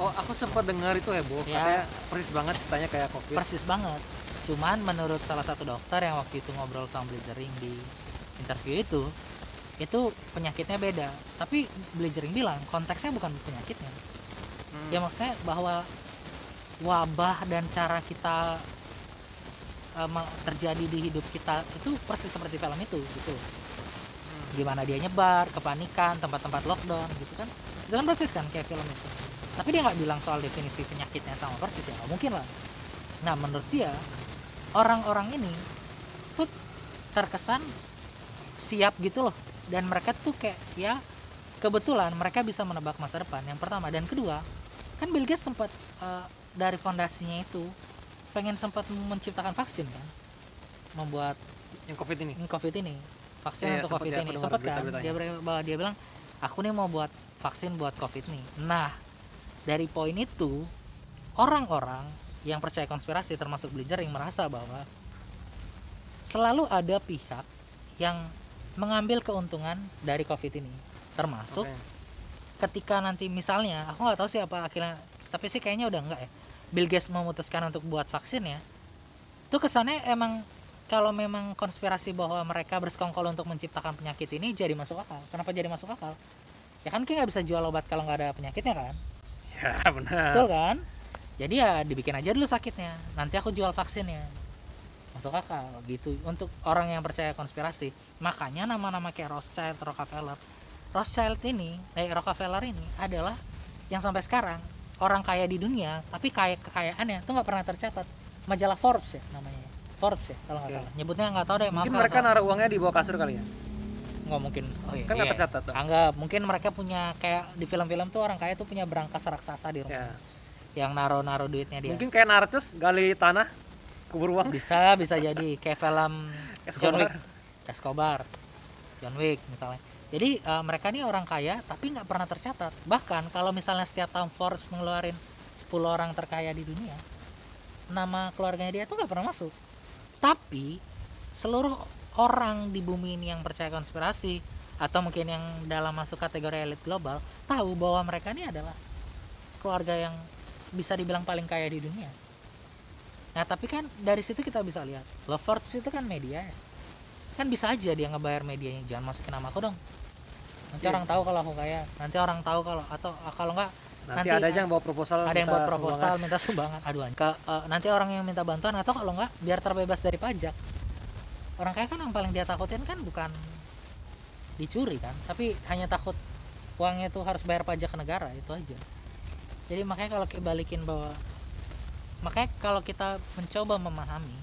Oh, aku sempat dengar itu heboh. Ya. Katanya persis banget tanya kayak covid. persis banget cuman menurut salah satu dokter yang waktu itu ngobrol sama Blazering di interview itu itu penyakitnya beda. Tapi Blazering bilang konteksnya bukan penyakitnya. Hmm. ya maksudnya bahwa wabah dan cara kita me- terjadi di hidup kita itu persis seperti film itu gitu. Hmm. gimana dia nyebar kepanikan tempat-tempat lockdown gitu kan. Itu kan persis kan kayak film itu. Tapi dia nggak bilang soal definisi penyakitnya sama persis ya nggak mungkin lah. Nah menurut dia orang-orang ini tuh terkesan siap gitu loh dan mereka tuh kayak ya kebetulan mereka bisa menebak masa depan yang pertama. Dan kedua kan Bill Gates sempat eh, dari fondasinya itu pengen sempat menciptakan vaksin kan? Membuat Yang covid ini. COVID ini. Vaksin Iya, untuk COVID ya, ini. sempat kan? dia bahwa dia bilang aku nih mau buat vaksin buat COVID nih. Nah dari poin itu orang-orang yang percaya konspirasi termasuk Blazering merasa bahwa selalu ada pihak yang mengambil keuntungan dari COVID ini. Termasuk Oke. ketika nanti misalnya aku nggak tahu siapa akhirnya tapi sih kayaknya udah enggak ya. Bill Gates memutuskan untuk buat vaksin ya. Itu kesannya emang kalau memang konspirasi bahwa mereka bersekongkol untuk menciptakan penyakit ini jadi masuk akal. Kenapa jadi masuk akal? Ya kan kayak nggak bisa jual obat kalau nggak ada penyakitnya kan? Ya benar. Betul kan? Jadi ya dibikin aja dulu sakitnya. Nanti aku jual vaksinnya. Masuk akal gitu. Untuk orang yang percaya konspirasi makanya nama-nama kayak Rothschild, Rockefeller. Rothschild ini, eh, Rockefeller ini adalah yang sampai sekarang orang kaya di dunia tapi kaya kekayaannya tuh nggak pernah tercatat. Majalah Forbes ya namanya. Forbes ya kalau nggak Oke. salah. Nyebutnya nggak tahu deh maaf mungkin mereka naruh uangnya di bawah kasur kali ya? Nggak mungkin. Oh, iya, kan nggak iya. tercatat tuh. Anggap mungkin mereka punya kayak di film-film tuh orang kaya tuh punya berangkas raksasa di rumah. Ya. Yang naruh-naruh duitnya dia. Mungkin kayak Narcos gali tanah kubur uang. Bisa bisa jadi. Kayak film John Wick Escobar John Wick misalnya. Jadi eh, mereka ini orang kaya tapi nggak pernah tercatat. Bahkan kalau misalnya setiap tahun Forbes ngeluarin 10 orang terkaya di dunia nama keluarganya dia tuh nggak pernah masuk. Tapi seluruh orang di bumi ini yang percaya konspirasi atau mungkin yang dalam masuk kategori elit global tahu bahwa mereka ini adalah keluarga yang bisa dibilang paling kaya di dunia. Nah tapi kan dari situ kita bisa lihat Love Forbes itu kan media ya kan bisa aja dia ngebayar medianya. Jangan masukin nama aku dong. Nanti Iya. orang tahu kalau aku kaya. Nanti orang tahu kalau atau ah, kalau enggak nanti, Nanti ada aja yang bawa proposal ada yang buat proposal sumbangan. minta sumbangan. Aduh ke eh, nanti orang yang minta bantuan atau kalau enggak biar terbebas dari pajak. Orang kaya kan yang paling dia takutin kan bukan dicuri kan tapi hanya takut uangnya itu harus bayar pajak ke negara itu aja. Jadi makanya kalau kita balikin bahwa makanya kalau kita mencoba memahami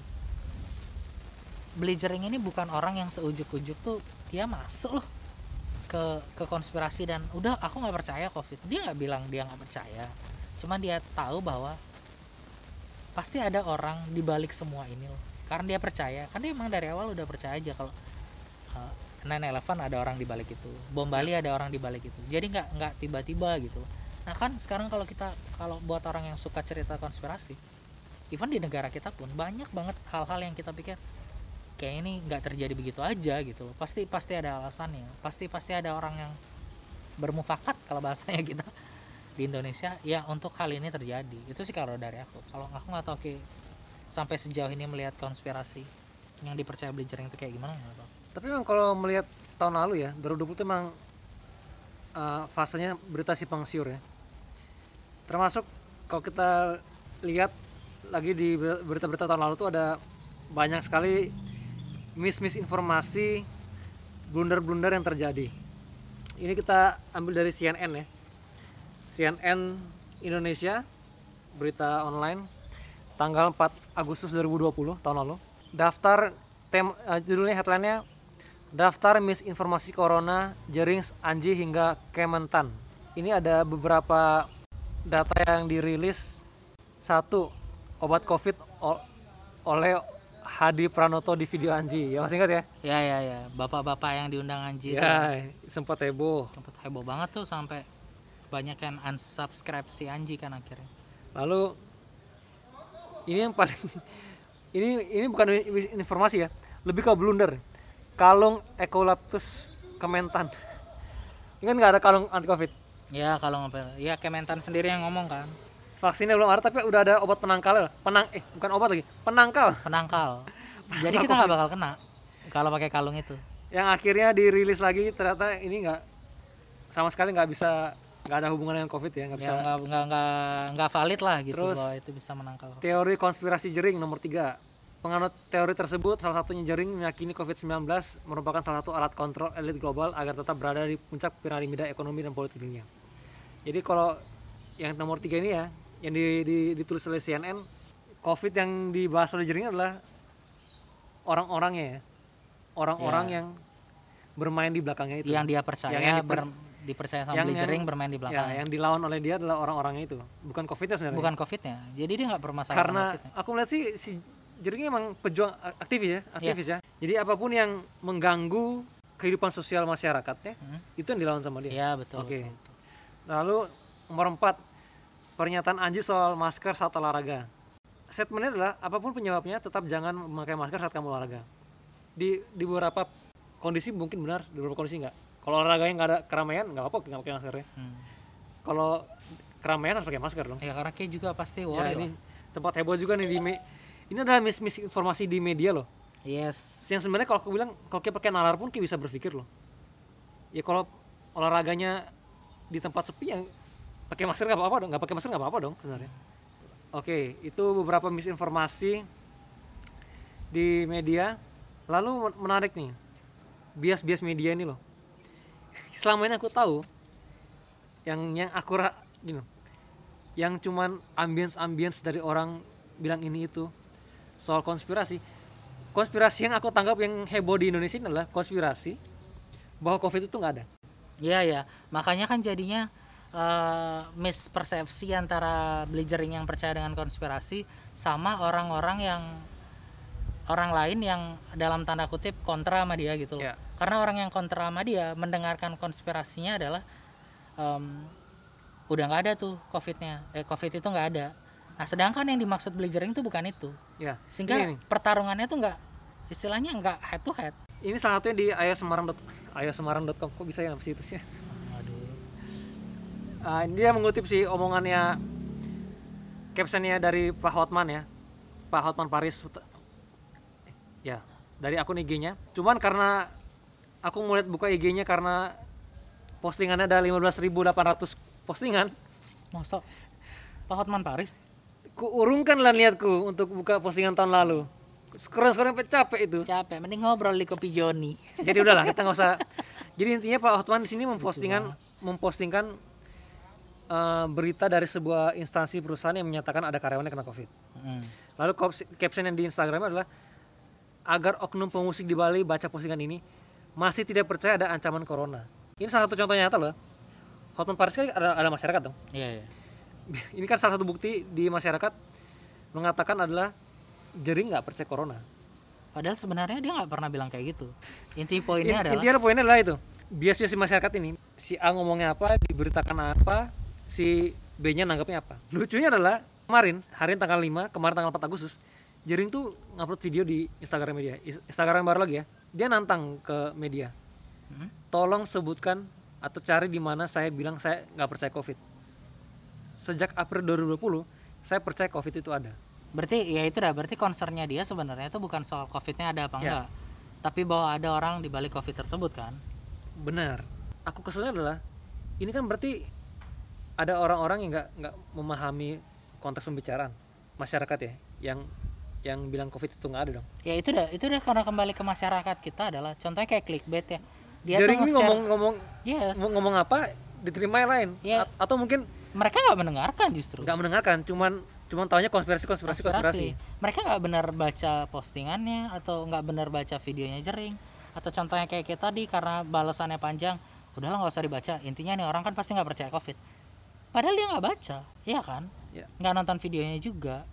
Blazering ini bukan orang yang seujuk-ujuk tuh dia masuk loh ke ke konspirasi dan udah aku nggak percaya covid. Dia nggak bilang dia nggak percaya. Cuman dia tahu bahwa pasti ada orang di balik semua ini loh. Karena dia percaya kan dia emang dari awal udah percaya aja kalau uh, 9/11 ada orang di balik itu. Bom Bali ada orang di balik itu. Jadi nggak nggak tiba-tiba gitu. Nah kan sekarang kalau kita kalau buat orang yang suka cerita konspirasi even di negara kita pun banyak banget hal-hal yang kita pikir kayak ini nggak terjadi begitu aja gitu loh. Pasti pasti ada alasannya. Pasti pasti ada orang yang bermufakat kalau bahasanya kita di Indonesia. Ya untuk hal ini terjadi. Itu sih kalau dari aku. Kalau aku nggak tahu Ki, sampai sejauh ini melihat konspirasi yang dipercaya Blazering itu kayak gimana nggak tahu. Tapi memang kalau melihat tahun lalu ya 2020 itu memang uh, fasenya berita simpang siur ya. Termasuk kalau kita lihat lagi di berita-berita tahun lalu tuh ada banyak sekali miss-miss informasi blunder-blunder yang terjadi. Ini kita ambil dari CNN ya. CNN Indonesia berita online tanggal 4 Agustus 2020 tahun lalu. Daftar tem eh, judulnya headline-nya daftar misinformasi corona jaring Anji hingga Kementan. Ini ada beberapa data yang dirilis. Satu obat covid ol- oleh Hadi Pranoto di video Anji. Ya masih ingat ya? Ya ya ya. Bapak-bapak yang diundang Anji itu. Ya sempat heboh. Sempat heboh banget tuh sampai banyak yang unsubscribe si Anji kan akhirnya. Lalu ini yang paling ini ini bukan informasi ya. Lebih ke blunder. Kalung Ecolaptus Kementan. Ini kan nggak ada kalung anti covid ya kalau ngapa ya Kementan sendiri yang ngomong kan vaksinnya belum ada tapi udah ada obat penangkal penang eh bukan obat lagi penangkal. Penangkal. Jadi kita nggak bakal kena kalau pakai kalung itu. Yang akhirnya dirilis lagi ternyata ini nggak sama sekali nggak bisa nggak ada hubungan dengan covid ya nggak bisa. Ya nggak nggak nggak nggak valid lah gitu Terus- bahwa itu bisa menangkal. teori konspirasi jering nomor 3 penganut teori tersebut salah satunya jering meyakini covid-19 merupakan salah satu alat kontrol elit global agar tetap berada di puncak piramida ekonomi dan politik dunia. Jadi kalau yang nomor 3 ini ya yang di- di- ditulis oleh CNN covid yang dibahas oleh jering adalah orang-orangnya ya orang-orang Ya. yang bermain di belakangnya itu yang dia percaya Yang- yang diper- ber- dipercaya sama yang- yang- bermain di ya belakang yang dilawan oleh dia adalah orang-orangnya itu bukan covidnya sebenarnya bukan covidnya jadi dia nggak bermasalah karena aku melihat sih si Jering emang pejuang aktivis ya Iya. aktivis ya jadi apa pun yang mengganggu kehidupan sosial masyarakatnya Hmm. itu yang dilawan sama dia ya betul, Oke. betul, betul. lalu nomor empat pernyataan Anji soal masker saat olahraga. Statementnya adalah apa pun penyebabnya tetap jangan memakai masker saat kamu olahraga. Di di beberapa kondisi mungkin benar di beberapa kondisi enggak kalau olahraganya nggak ada keramaian nggak apa-apa nggak pakai masker ya Hmm. kalau keramaian harus pakai masker dong. Ya karena kayak juga pasti Ya, worry ini sempat heboh juga nih di me- ini adalah mis misinformasi di media loh. yes. Yang sebenarnya kalau aku bilang kalau kita pakai nalar pun kita bisa berpikir loh. Ya kalau olahraganya di tempat sepi yang pakai masker nggak apa-apa dong nggak pakai masker nggak apa-apa dong sebenarnya. Oke itu beberapa misinformasi di media. Lalu men- menarik nih bias-bias media ini loh. Selama ini aku tahu yang yang akurat gini yang cuman ambience ambience dari orang bilang ini itu soal konspirasi. Konspirasi yang aku tanggap yang heboh di Indonesia ini adalah konspirasi bahwa covid itu nggak ada. Iya ya, makanya kan jadinya eh, mispersepsi antara Blazering yang percaya dengan konspirasi sama orang-orang yang orang lain yang dalam tanda kutip kontra sama dia gitu loh. Ya. Karena orang yang kontra sama dia mendengarkan konspirasinya adalah em, udah nggak ada tuh covidnya, eh covid itu nggak ada. Nah sedangkan yang dimaksud Blazering itu bukan itu, ya sehingga Ini nih. pertarungannya tuh nggak istilahnya nggak head to head. ini salah satunya di ayasemarang ayasemarang.com kok bisa ya situsnya. Ini dia mengutip sih omongannya captionnya dari Pak Hotman ya. Pak Hotman Paris ya dari akun IG-nya cuman karena aku mulai buka IG-nya karena postingannya ada 15.800 postingan. Masa? Pak Hotman Paris? ku urungkan lah niatku untuk buka postingan tahun lalu. Scroll scroll sampai capek itu. Capek, mending ngobrol di kopi Joni. jadi udahlah kita nggak usah. Jadi intinya Pak Hotman di sini mempostingan mempostingkan eh, berita dari sebuah instansi perusahaan yang menyatakan ada karyawannya kena covid Hmm. lalu caption yang di Instagram adalah agar oknum pemusik di Bali baca postingan ini masih tidak percaya ada ancaman corona ini salah satu contoh nyata loh Hotman Paris kan ada, ada masyarakat dong Iya, iya. ini kan salah satu bukti di masyarakat mengatakan adalah jering nggak percaya corona Padahal sebenarnya dia nggak pernah bilang kayak gitu. Inti poinnya In- adalah intinya poinnya adalah itu bias-bias di masyarakat ini si A ngomongnya apa diberitakan apa si B nya nanggapnya apa? Lucunya adalah kemarin hari ini tanggal 5 kemarin tanggal 4 Agustus Jering tuh ngupload video di Instagram media. Instagram baru lagi ya. Dia nantang ke media. Hmm? tolong sebutkan atau cari di mana saya bilang saya nggak percaya covid. Sejak April 2020 saya percaya covid itu ada. Berarti ya itu dah. Berarti concernnya dia sebenarnya itu bukan soal covidnya ada apa Ya. enggak, tapi bahwa ada orang di balik covid tersebut kan. benar. Aku keselnya adalah ini kan berarti ada orang-orang yang nggak nggak memahami konteks pembicaraan masyarakat ya yang yang bilang covid itu nggak ada dong Ya itu dah itu dah karena kembali ke masyarakat kita adalah contohnya kayak clickbait ya. Dia Jadi tuh ini nge-share- ngomong-ngomong yes, ngomong, ngomong apa diterima yang lain Ya. A- atau mungkin mereka nggak mendengarkan justru. nggak mendengarkan cuman cuman taunya konspirasi konspirasi konspirasi, Mereka nggak benar baca postingannya atau nggak benar baca videonya jering atau contohnya kayak kita tadi karena balasannya panjang, udahlah nggak usah dibaca. Intinya nih orang kan pasti nggak percaya covid. Padahal dia nggak baca, iya kan? Ya. Nggak nonton videonya juga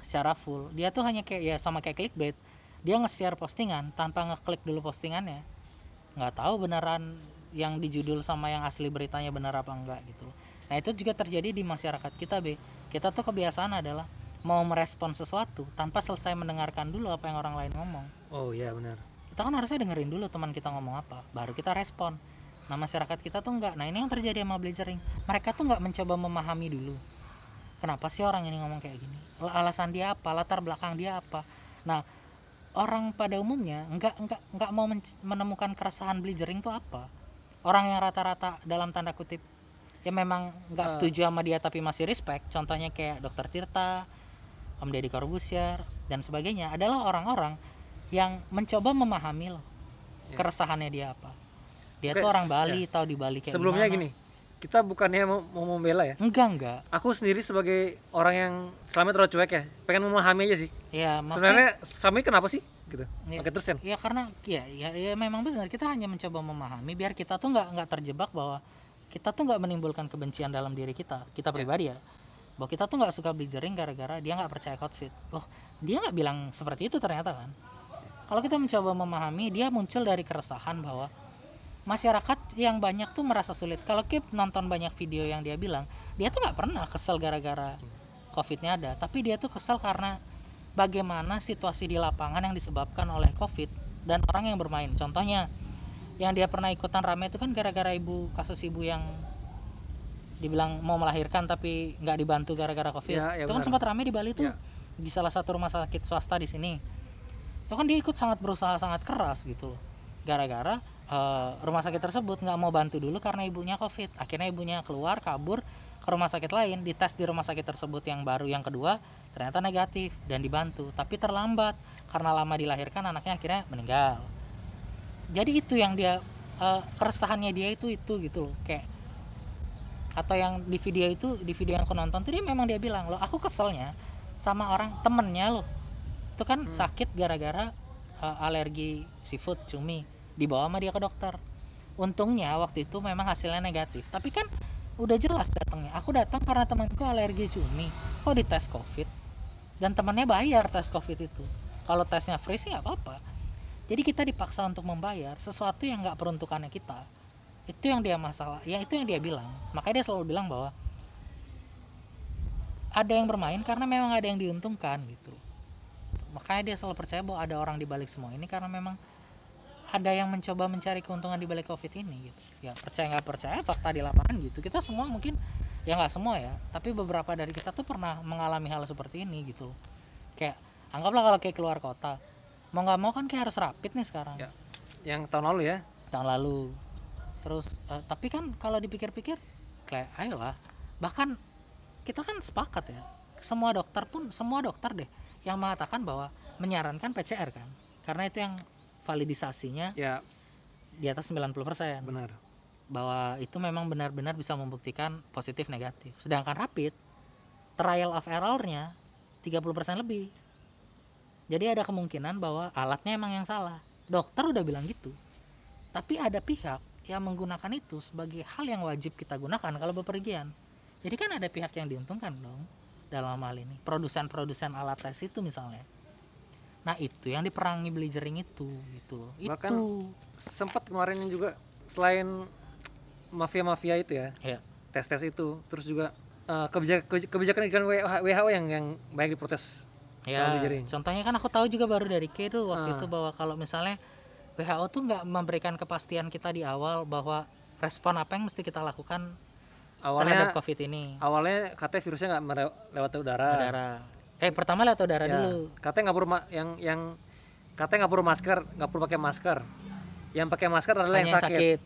secara full. Dia tuh hanya kayak ya sama kayak clickbait. Dia nge-share postingan tanpa ngeklik dulu postingannya. Nggak tahu beneran yang di judul sama yang asli beritanya benar apa enggak gitu. Nah itu juga terjadi di masyarakat kita B. Kita tuh kebiasaan adalah mau merespon sesuatu tanpa selesai mendengarkan dulu apa yang orang lain ngomong. oh iya benar Kita kan harusnya dengerin dulu teman kita ngomong apa, baru kita respon. Nah masyarakat kita tuh enggak. Nah ini yang terjadi sama Blazering. Mereka tuh nggak mencoba memahami dulu. Kenapa sih orang ini ngomong kayak gini? Al- Alasan dia apa? Latar belakang dia apa? Nah orang pada umumnya nggak nggak nggak mau menemukan keresahan Blazering tuh apa? Orang yang rata-rata dalam tanda kutip ya memang nggak Eh. setuju sama dia tapi masih respect. Contohnya kayak Dokter Tirta, Om Deddy Corbuzier dan sebagainya adalah orang-orang yang mencoba memahami loh Ya. keresahannya dia apa. Dia Oke, tuh orang s- Bali, tahu di Bali kayak sebelumnya gimana. gini kita bukannya mau, mau membela ya? Enggak enggak. aku sendiri sebagai orang yang selama terlalu cuek ya pengen memahami aja sih. Ya maksudnya sebenarnya selama ini kenapa sih? Gitu Ya. oke terus ya karena ya, ya ya memang benar kita hanya mencoba memahami biar kita tuh nggak nggak terjebak bahwa kita tuh nggak menimbulkan kebencian dalam diri kita kita pribadi ya. Bahwa kita tuh nggak suka blazering gara-gara dia nggak percaya outfit loh dia nggak bilang seperti itu ternyata kan? Kalau kita mencoba memahami dia muncul dari keresahan bahwa masyarakat yang banyak tuh merasa sulit. Kalau Kip nonton banyak video yang dia bilang dia tuh nggak pernah kesel gara-gara covidnya ada. Tapi dia tuh kesel karena bagaimana situasi di lapangan yang disebabkan oleh covid dan orang yang bermain. Contohnya yang dia pernah ikutan rame itu kan gara-gara ibu kasus ibu yang dibilang mau melahirkan tapi nggak dibantu gara-gara covid. Ya, ya itu kan benar. sempat rame di Bali tuh Ya. di salah satu rumah sakit swasta di sini. Itu kan dia ikut sangat berusaha sangat keras gitu gara-gara eh, rumah sakit tersebut nggak mau bantu dulu karena ibunya covid. Akhirnya ibunya keluar kabur ke rumah sakit lain dites di rumah sakit tersebut yang baru yang kedua ternyata negatif dan dibantu tapi terlambat karena lama dilahirkan anaknya akhirnya meninggal. Jadi itu yang dia eh, keresahannya dia itu itu gitu loh kayak atau yang di video itu di video yang aku nonton tuh dia memang dia bilang loh aku keselnya sama orang temennya loh. Itu kan Hmm. sakit gara-gara eh, alergi seafood cumi dibawa sama dia ke dokter. Untungnya waktu itu memang hasilnya negatif. Tapi kan udah jelas datangnya. Aku datang karena temanku alergi cumi. Kok dites covid? Dan temannya bayar tes covid itu. Kalau tesnya free sih nggak apa-apa. Jadi kita dipaksa untuk membayar sesuatu yang nggak peruntukannya kita. Itu yang dia masalah. Ya itu yang dia bilang. Makanya dia selalu bilang bahwa ada yang bermain karena memang ada yang diuntungkan gitu. Makanya dia selalu percaya bahwa ada orang di balik semua ini karena memang ada yang mencoba mencari keuntungan di balik covid ini gitu. Ya percaya nggak percaya fakta di lapangan gitu. Kita semua mungkin ya nggak semua ya tapi beberapa dari kita tuh pernah mengalami hal seperti ini gitu. Kayak anggaplah kalau kayak keluar kota mau nggak mau kan kayak harus rapid nih sekarang. Ya. yang tahun lalu ya. Tahun lalu. Terus eh, tapi kan kalau dipikir-pikir kayak ayolah. Bahkan kita kan sepakat ya semua dokter pun semua dokter deh yang mengatakan bahwa menyarankan PCR kan. Karena itu yang validisasinya ya. di atas 90% benar. Bahwa itu memang benar-benar bisa membuktikan positif negatif. Sedangkan rapid trial of errornya 30% lebih. Jadi ada kemungkinan bahwa alatnya emang yang salah. Dokter udah bilang gitu. Tapi ada pihak yang menggunakan itu sebagai hal yang wajib kita gunakan kalau bepergian. Jadi kan ada pihak yang diuntungkan dong dalam hal ini. Produsen-produsen alat tes itu misalnya nah itu yang diperangi beli itu gitu loh Bahkan itu sempat kemarin juga selain mafia-mafia itu ya ya tes-tes itu terus juga eh, kebijakan kebijakan WHO yang yang banyak diprotes Ya, contohnya kan aku tahu juga baru dari K itu waktu Ah. itu bahwa kalau misalnya WHO tuh nggak memberikan kepastian kita di awal bahwa respon apa yang mesti kita lakukan terhadap awalnya COVID ini. awalnya katanya virusnya nggak lewat udara, Udara. Eh pertama lewat udara Ya, dulu. katanya nggak perlu yang yang katanya nggak perlu masker nggak perlu pakai masker yang pakai masker adalah Hanya yang yang sakit. sakit.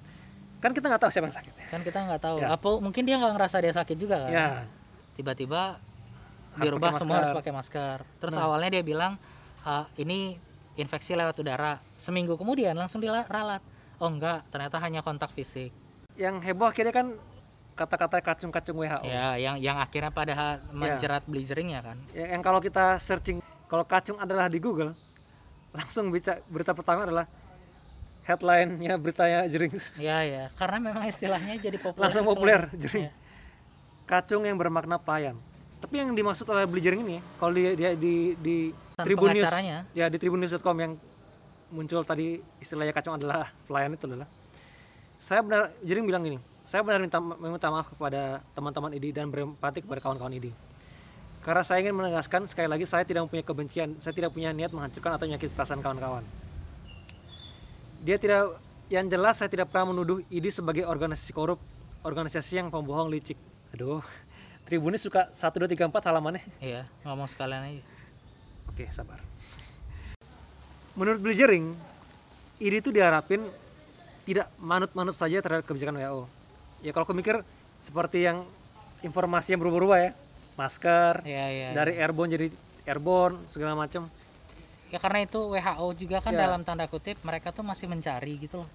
kan kita nggak tahu siapa yang sakit Kan kita nggak tahu. Ya. Apa mungkin dia nggak ngerasa dia sakit juga kan? ya Tiba-tiba dirubah semua harus pakai masker. Terus Nah. awalnya dia bilang "Ah, ini infeksi lewat udara. Seminggu kemudian langsung diralat. Oh enggak, ternyata hanya kontak fisik. yang heboh akhirnya kan kata-kata kacung-kacung WHO Ya, yang yang akhirnya pada menjerat blizzering ya kan. Ya, yang kalau kita searching kalau kacung adalah di Google langsung berita berita pertama adalah headline-nya beritanya jering. Ya ya, karena memang istilahnya jadi populer. langsung populer jering. Ya. kacung yang bermakna pelayan. Tapi yang dimaksud oleh beli jering ini kalau di di di, di Dan Tribun News ya di tribunnews.com yang muncul tadi istilahnya kacung adalah pelayan itu adalah. Saya benar jering bilang gini saya benar minta meminta maaf kepada teman-teman ID dan berempati kepada kawan-kawan ID karena saya ingin menegaskan sekali lagi saya tidak mempunyai kebencian saya tidak punya niat menghancurkan atau menyakiti perasaan kawan-kawan dia tidak yang jelas saya tidak pernah menuduh ID sebagai organisasi korup organisasi yang pembohong licik aduh Tribunis suka 1 2 3 4 halamannya iya ngomong sekalian aja. Oke, sabar. Menurut Belijering, ini tuh diharapin tidak manut-manut saja terhadap kebijakan WHO. Ya kalau aku mikir seperti yang informasi yang berubah-ubah ya, masker Iya iya. dari airborne jadi airborne segala macam. Ya karena itu WHO juga kan Ya. dalam tanda kutip mereka tuh masih mencari gitu loh.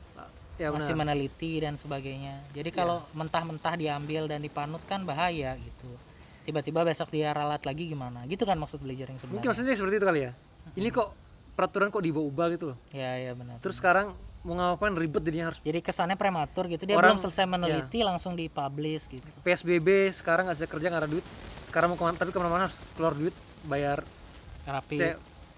Ya masih benar. meneliti dan sebagainya. Jadi kalau mentah-mentah diambil dan dipanut kan bahaya gitu. Tiba-tiba besok dia ralat lagi gimana? Gitu kan maksud blizzering Mungkin sebenarnya. maksudnya seperti itu kali ya. Ini kok peraturan kok diubah-ubah gitu loh. Ya ya benar. Terus sekarang mau ngapain ribet jadinya harus Jadi kesannya prematur gitu. Dia Orang- belum selesai meneliti langsung dipublish gitu. PSBB sekarang nggak bisa kerja nggak ada duit. Sekarang mau ke mana tapi ke mana-mana harus keluar duit bayar Rapi. C,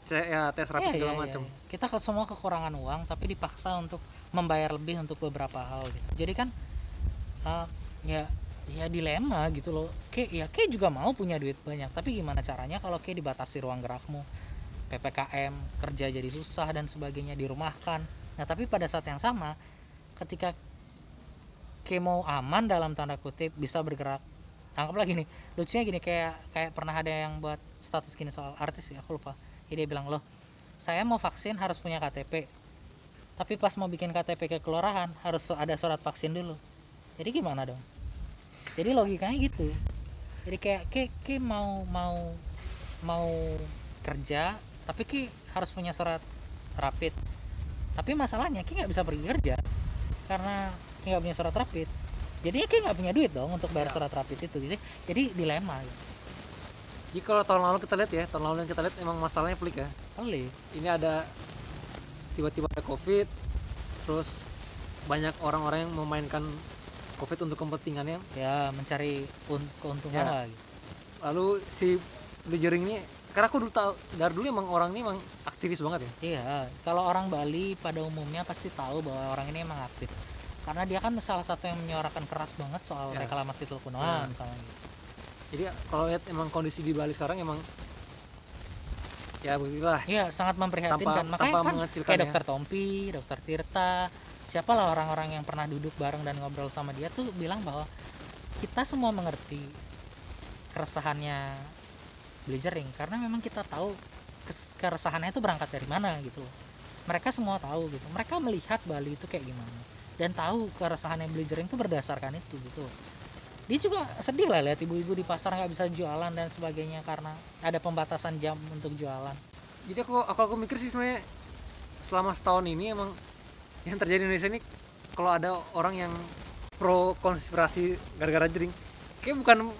C ya tes rapid Iya, segala iya, macam. iya. Kita ke semua kekurangan uang tapi dipaksa untuk membayar lebih untuk beberapa hal gitu. Jadi kan uh, ya ya dilema gitu loh. Kayak ya kayak juga mau punya duit banyak, tapi gimana caranya kalau kayak dibatasi ruang gerakmu? PPKM, kerja jadi susah dan sebagainya dirumahkan. Nah, tapi pada saat yang sama ketika mau aman dalam tanda kutip bisa bergerak anggaplah gini lucunya gini kayak kayak pernah ada yang buat status gini soal artis ya aku lupa. Jadi dia bilang loh saya mau vaksin harus punya KTP tapi pas mau bikin KTP ke kelurahan harus ada surat vaksin dulu. Jadi gimana dong? Jadi logikanya gitu. Jadi kayak kayak, kayak mau mau mau kerja tapi ki harus punya surat rapid tapi masalahnya ki nggak bisa pergi kerja karena ki nggak punya surat rapid jadi ki nggak punya duit dong untuk bayar Ya. surat rapid itu jadi jadi dilema gitu. Jadi kalau tahun lalu kita lihat ya, tahun lalu yang kita lihat emang masalahnya pelik ya. pelik Ini ada tiba-tiba ada covid, terus banyak orang-orang yang memainkan covid untuk kepentingannya. ya mencari un- keuntungan Ya. lah gitu. Lalu si Bludgering ini, karena aku dulu tahu dari dulu emang orang ini emang aktivis banget ya. Iya, kalau orang Bali pada umumnya pasti tahu bahwa orang ini emang aktif. Karena dia kan salah satu yang menyuarakan keras banget soal Ya. reklamasi Teluk Ya. Benoa misalnya. gitu. Jadi kalau lihat emang kondisi di Bali sekarang emang ya begitulah. Iya, sangat memprihatinkan. Tanpa- Makanya tanpa kan kayak ya. dokter Tompi, dokter Tirta, siapalah orang-orang yang pernah duduk bareng dan ngobrol sama dia tuh bilang bahwa kita semua mengerti keresahannya Blazering karena memang kita tahu keresahannya itu berangkat dari mana gitu. Mereka semua tahu gitu. Mereka melihat Bali itu kayak gimana dan tahu keresahannya Blazering itu berdasarkan itu gitu. Dia juga sedih lah lihat ibu-ibu di pasar nggak bisa jualan dan sebagainya karena ada pembatasan jam untuk jualan. Jadi aku aku, aku mikir sih sebenarnya selama setahun ini emang yang terjadi di Indonesia ini kalau ada orang yang pro konspirasi gara-gara jering, kayak bukan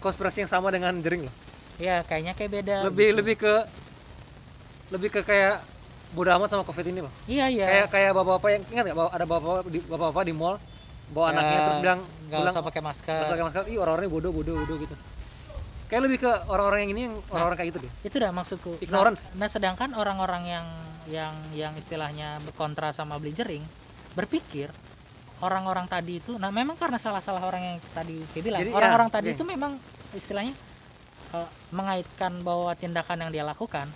konspirasi yang sama dengan jering loh. Ya kayaknya kayak beda. lebih gitu. lebih ke lebih ke kayak bodo amat sama covid ini loh. Iya iya. Kayak kayak bapak-bapak yang ingat nggak ada bapak di bapak-bapak di mall bawa Ya, anaknya terus bilang nggak usah pakai masker. "Nggak usah pakai masker, ih orang-orangnya bodoh bodoh bodoh gitu. Kayak lebih ke orang-orang yang ini yang orang-orang kayak gitu deh. Itu dah maksudku. Nah- Ignorance. Nah, sedangkan orang-orang yang yang yang istilahnya berkontra sama Blazering berpikir orang-orang tadi itu nah memang karena salah-salah orang yang tadi kayak bilang ya, orang-orang tadi oke. itu memang istilahnya eh, mengaitkan bahwa tindakan yang dia lakukan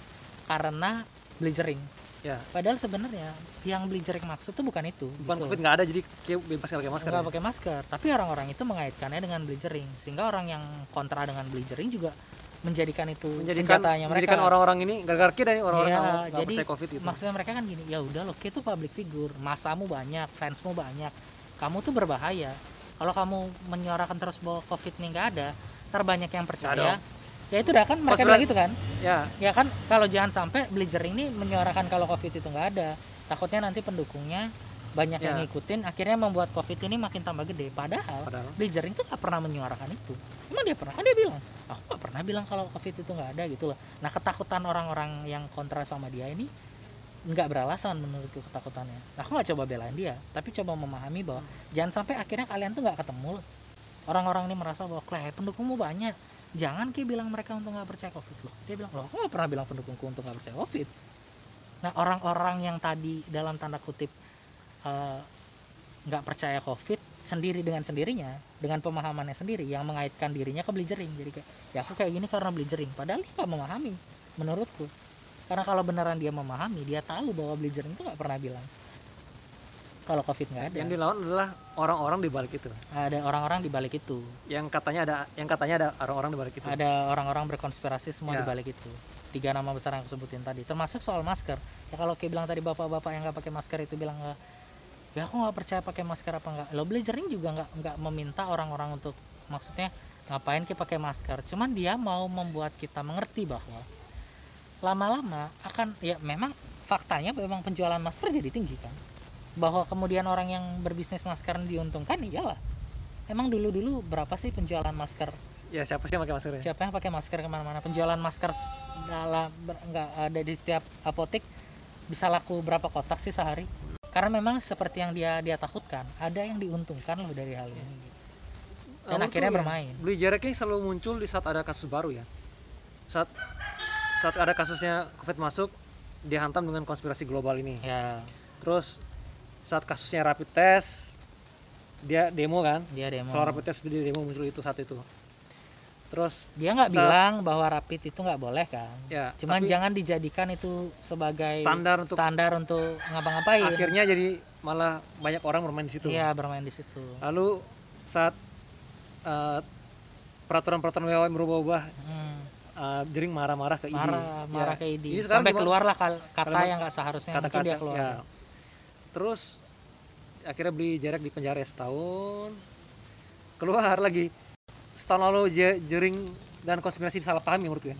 karena Blazering. Ya, Padahal sebenarnya yang Blazering maksud itu bukan itu. bukan gitu. covid nggak ada jadi kayak bebas pakai masker. nggak ya. pakai masker tapi orang-orang itu mengaitkannya dengan blazering sehingga orang yang kontra dengan blazering juga menjadikan itu Menjadikan senjatanya mereka menjadikan orang-orang ini gara-gara kita nih orang-orang Iya, yang jadi covid gitu. maksudnya mereka kan gini ya udah lo itu public figure masamu banyak fansmu banyak kamu tuh berbahaya kalau kamu menyuarakan terus bahwa covid ini nggak ada terbanyak yang percaya ya itu dah kan mereka bilang gitu kan Ya, ya kan kalau jangan sampai blazering ini menyuarakan kalau covid itu nggak ada takutnya nanti pendukungnya banyak yang Ya. ngikutin akhirnya membuat covid ini makin tambah gede padahal padahal Blazering tuh nggak pernah menyuarakan itu. Emang dia pernah? Kan dia bilang, aku nggak pernah bilang kalau COVID itu nggak ada gitu loh. Nah ketakutan orang-orang yang kontra sama dia ini nggak beralasan menurutku ketakutannya. Nah, aku nggak coba belain dia, tapi coba memahami bahwa jangan sampai akhirnya kalian tuh nggak ketemu. loh. Orang-orang ini merasa bahwa kleh pendukungmu banyak. Jangan ki bilang mereka untuk nggak percaya COVID loh. Dia bilang loh, aku nggak pernah bilang pendukungku untuk nggak percaya COVID. Nah orang-orang yang tadi dalam tanda kutip eh, nggak percaya covid sendiri dengan sendirinya dengan pemahamannya sendiri yang mengaitkan dirinya ke blazering jadi kayak ya aku kayak gini karena blazering padahal dia nggak memahami menurutku karena kalau beneran dia memahami dia tahu bahwa blazering itu nggak pernah bilang kalau covid nggak ada. Yang dilawan adalah orang-orang di balik itu. ada orang-orang di balik itu. Yang katanya ada yang katanya ada orang-orang di balik itu. ada orang-orang berkonspirasi semua di Ya. balik itu. Tiga nama besar yang aku sebutin tadi termasuk soal masker. Ya kalau kayak bilang tadi bapak-bapak yang nggak pakai masker itu bilang nggak ya aku nggak percaya pakai masker apa enggak lo blazering juga nggak nggak meminta orang-orang untuk maksudnya ngapain kita pakai masker? Cuman dia mau membuat kita mengerti bahwa lama-lama akan ya memang faktanya memang penjualan masker jadi tinggi kan bahwa kemudian orang yang berbisnis masker diuntungkan iyalah. Emang dulu-dulu berapa sih penjualan masker? Ya siapa sih yang pakai masker ya? siapa yang pakai masker ke mana-mana? Penjualan masker dalam nggak ada di setiap apotek bisa laku berapa kotak sih sehari? Karena memang seperti yang dia dia takutkan ada yang diuntungkan loh dari hal ini. Dan Lalu akhirnya ya, bermain. Beli jaraknya selalu muncul di saat ada kasus baru ya. Saat saat ada kasusnya COVID masuk, dihantam dengan konspirasi global ini. ya. Terus saat kasusnya rapid test, dia demo kan? dia demo Soal rapid test itu dia demo muncul itu saat itu. Terus dia nggak bilang bahwa rapid itu nggak boleh kan ya, cuman jangan dijadikan itu sebagai standar untuk standar untuk ngapa-ngapain akhirnya jadi malah banyak orang bermain di situ. iya bermain di situ Lalu saat eh, peraturan-peraturan WHO berubah-ubah Hmm. uh, jering marah-marah ke ID marah marah Ya. ke ID sampai keluarlah kal- kata kalimat- yang nggak seharusnya kata mungkin dia keluar ya. Terus akhirnya beli jarak di penjara setahun. Keluar lagi. Setahun lalu je- jering dan konspirasi salah pahami menurutku ya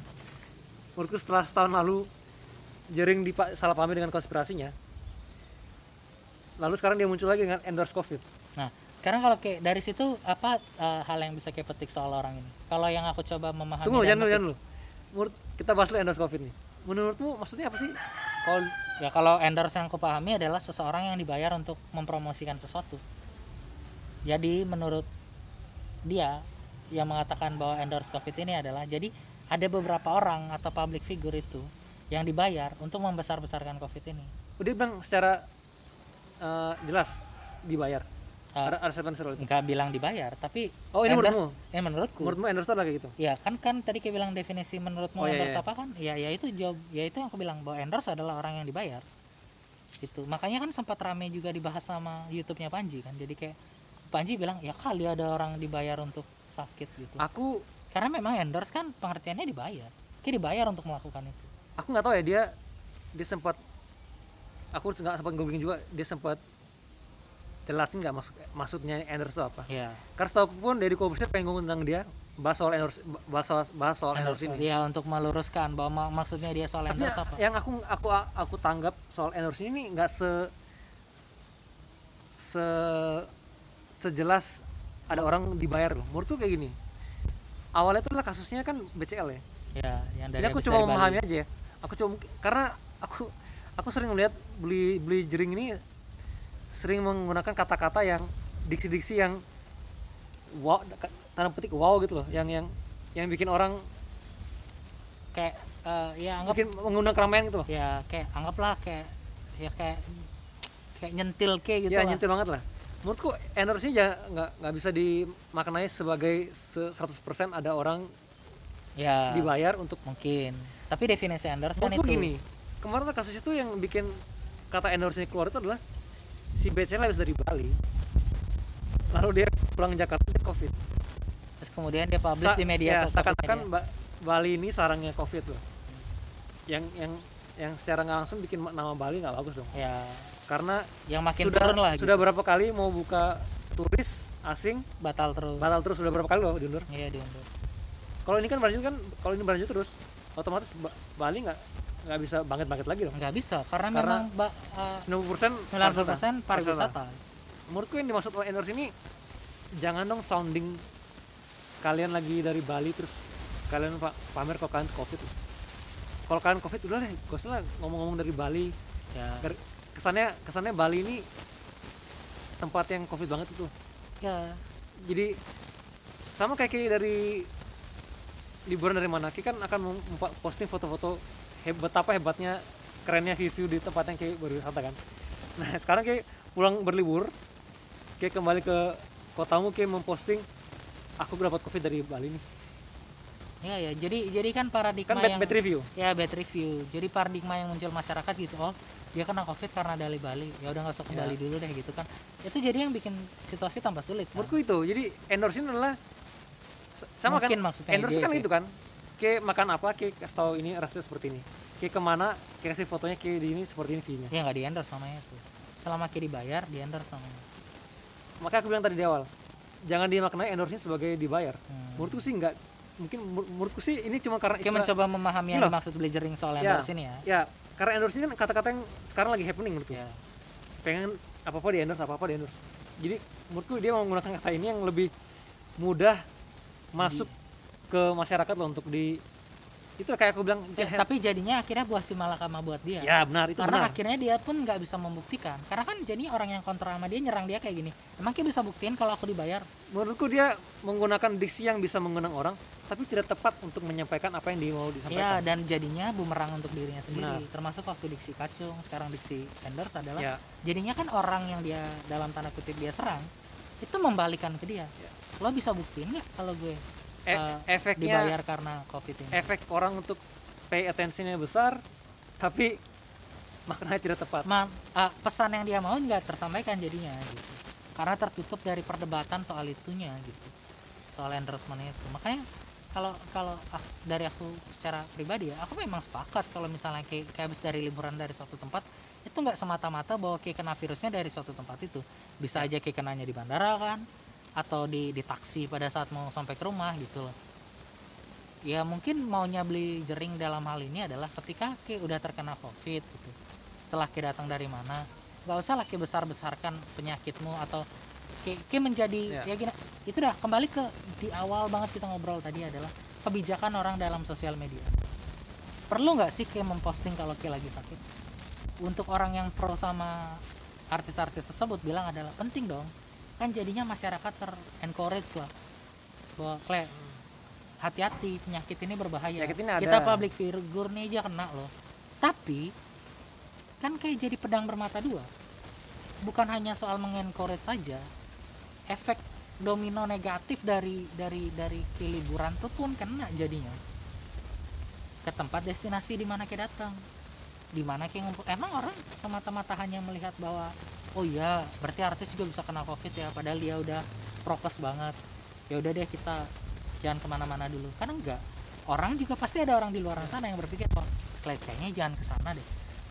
menurutku setelah setahun lalu jering di salah pahami dengan konspirasinya lalu sekarang dia muncul lagi dengan endorse covid. Nah, sekarang kalau kayak dari situ apa eh, hal yang bisa kayak petik soal orang ini? Kalau yang aku coba memahami tunggu jangan dulu jangan dulu. Menurut kita bahas dulu endorse covid nih menurutmu maksudnya apa sih kalau ya kalau endorse yang aku pahami adalah seseorang yang dibayar untuk mempromosikan sesuatu. Jadi menurut dia yang mengatakan bahwa endorse covid ini adalah jadi ada beberapa orang atau public figure itu yang dibayar untuk membesar-besarkan covid ini. udah bilang secara eh, jelas dibayar Statement seru itu. Enggak bilang dibayar, tapi oh ini endorse- menurutmu eh menurutku menurutmu endorse itu adalah kayak gitu Ya kan kan tadi kayak bilang definisi menurutmu Oh, iya, endorse iya. apa kan? Ya ya itu jawab ya itu yang aku bilang bahwa endorse adalah orang yang dibayar. Gitu. Makanya kan sempat rame juga dibahas sama YouTube-nya Panji kan. Jadi kayak Panji bilang ya kali ada orang dibayar untuk sakit gitu. aku Karena memang endorse kan pengertiannya dibayar. Kayak dibayar untuk melakukan itu. aku nggak tahu ya dia dia sempat aku nggak sempat googling juga dia sempat jelasin nggak maksud maksudnya endorse itu apa Ya. karena setahu pun dari Kobusier pengen ngomong tentang dia bahas soal endorse bahas soal, bahas soal endorse, Endorse, ini ya untuk meluruskan bahwa ma- maksudnya dia soal tapi endorse apa? yang aku aku aku tanggap soal endorse ini nggak se se sejelas ada orang dibayar loh menurutku kayak gini awalnya itu adalah kasusnya kan BCL ya Ya, yang dari Jadi aku cuma memahami aja ya. Aku cuma karena aku aku sering melihat beli beli jering ini sering menggunakan kata-kata yang diksi-diksi yang wow tanda petik wow gitu loh, yang yang yang bikin orang kayak eh, ya anggap bikin mengundang keramaian gitu loh. ya kayak anggaplah kayak ya kayak kayak nyentil kayak gitu ya lah. nyentil banget lah. Menurutku ini jangan nggak nggak bisa dimaknai sebagai se- 100% ada orang ya dibayar untuk mungkin tapi definisi endorse kan itu gini kemarin kasus itu yang bikin kata endorse ini keluar itu adalah si BCL habis dari Bali lalu dia pulang Jakarta dia covid. Terus kemudian dia publish Sa- di media ya, sosial media. Ba- Bali ini sarangnya covid loh. Yang yang yang secara nggak langsung bikin ma- nama Bali nggak bagus dong. Ya. Karena yang makin sudah turun lah sudah gitu. berapa kali mau buka turis asing batal terus. batal terus sudah berapa kali loh diundur. Iya diundur. Kalau ini kan berlanjut kan kalau ini berlanjut terus otomatis Ba- Bali nggak nggak bisa bangkit-bangkit lagi dong? Nggak bisa karena, Karena memang ba, uh, 90% 90% pariwisata. menurutku yang dimaksud oleh endorse ini jangan dong sounding kalian lagi dari Bali terus kalian pak pamer kalau kalian covid. Kalau kalian covid udah deh gak usah lah ngomong-ngomong dari Bali. Ya. Kesannya kesannya Bali ini tempat yang covid banget itu. Ya. Jadi sama kayak dari liburan dari mana Ki kan akan posting foto-foto hebat apa hebatnya kerennya view di tempat yang kayak berwisata kan. Nah sekarang kayak pulang berlibur kayak kembali ke kotamu kayak memposting aku dapat covid dari Bali nih. Ya ya jadi jadi kan paradigma kan bad, yang bad review. Ya bad review. Jadi paradigma yang muncul masyarakat gitu oh dia kena covid karena dari Bali. Ya udah nggak usah ke Ya. Bali dulu deh gitu kan. Itu jadi yang bikin situasi tambah sulit kan? menurutku itu. Jadi endorse ini adalah sama Mungkin kan? maksudnya endorse dia kan itu kan kayak makan apa? Kayak kasih tahu ini rasanya seperti ini. Kayak ke mana? Kayak kasih fotonya kayak di ini seperti ini view-nya ya nggak di endorse namanya itu. Selama kayak dibayar di endorse namanya makanya aku bilang tadi di awal jangan dimaknai endorse sebagai dibayar. Hmm. menurutku sih enggak mungkin menur- menurutku sih ini cuma karena Kayak istilah- mencoba memahami yang dimaksud bledgering soal Ya. endorse ini ya. ya. Karena endorse ini kan kata-kata yang sekarang lagi happening menurutku. Ya. Pengen apa apa di endorse apa apa di endorse. Jadi menurutku dia mau menggunakan kata ini yang lebih mudah masuk ke masyarakat loh untuk di itu kayak aku bilang Ya, tapi jadinya akhirnya buah si malakama buat dia. Ya benar itu karena benar. akhirnya dia pun nggak bisa membuktikan. Karena kan jadi orang yang kontra sama dia nyerang dia kayak gini. Emang dia bisa buktiin kalau aku dibayar? Menurutku dia menggunakan diksi yang bisa mengundang orang tapi tidak tepat untuk menyampaikan apa yang dia mau ya disampaikan dan jadinya bumerang untuk dirinya sendiri. Benar. termasuk waktu diksi kacung sekarang diksi endorse adalah ya. jadinya kan orang yang dia dalam tanda kutip dia serang itu membalikan ke dia. Ya. lo bisa buktiin nggak kalau gue E- eh, efeknya dibayar karena covid ini. efek orang untuk pay attentionnya besar tapi maknanya tidak tepat. Ma- ah, pesan yang dia mau nggak tersampaikan jadinya gitu. Karena tertutup dari perdebatan soal itunya gitu. Soal endorsement itu. Makanya kalau kalau dari aku secara pribadi ya aku memang sepakat kalau misalnya kayak, kayak habis dari liburan dari suatu tempat itu nggak semata-mata bahwa kayak kena virusnya dari suatu tempat itu. Bisa aja kayak kenanya di bandara kan atau di di taksi pada saat mau sampai ke rumah gitu loh. Ya mungkin maunya beli jering dalam hal ini adalah ketika kayak udah terkena covid gitu. Setelah kayak datang dari mana nggak usah lah kayak besar besarkan penyakitmu atau kayak, kayak menjadi Ya. ya gini itu dah kembali ke di awal banget kita ngobrol tadi adalah kebijakan orang dalam sosial media. Perlu nggak sih kayak memposting kalau kayak lagi sakit? Untuk orang yang pro sama artis-artis tersebut bilang adalah penting dong kan jadinya masyarakat ter encourage lah bahwa kle hati-hati penyakit ini berbahaya. Penyakit ini kita public figure nih aja kena loh. Tapi kan kayak jadi pedang bermata dua. Bukan hanya soal mengencourage saja efek domino negatif dari dari dari ke liburan tuh pun kena jadinya. Ke tempat destinasi di mana kita datang. Di mana kayak ngumpul. Emang orang semata-mata hanya melihat bahwa oh iya berarti artis juga bisa kena covid ya padahal dia udah prokes banget. Ya udah deh kita jangan ke mana-mana dulu. Kan enggak orang juga pasti ada orang di luar sana yang berpikir oh kayak- kayaknya jangan ke sana deh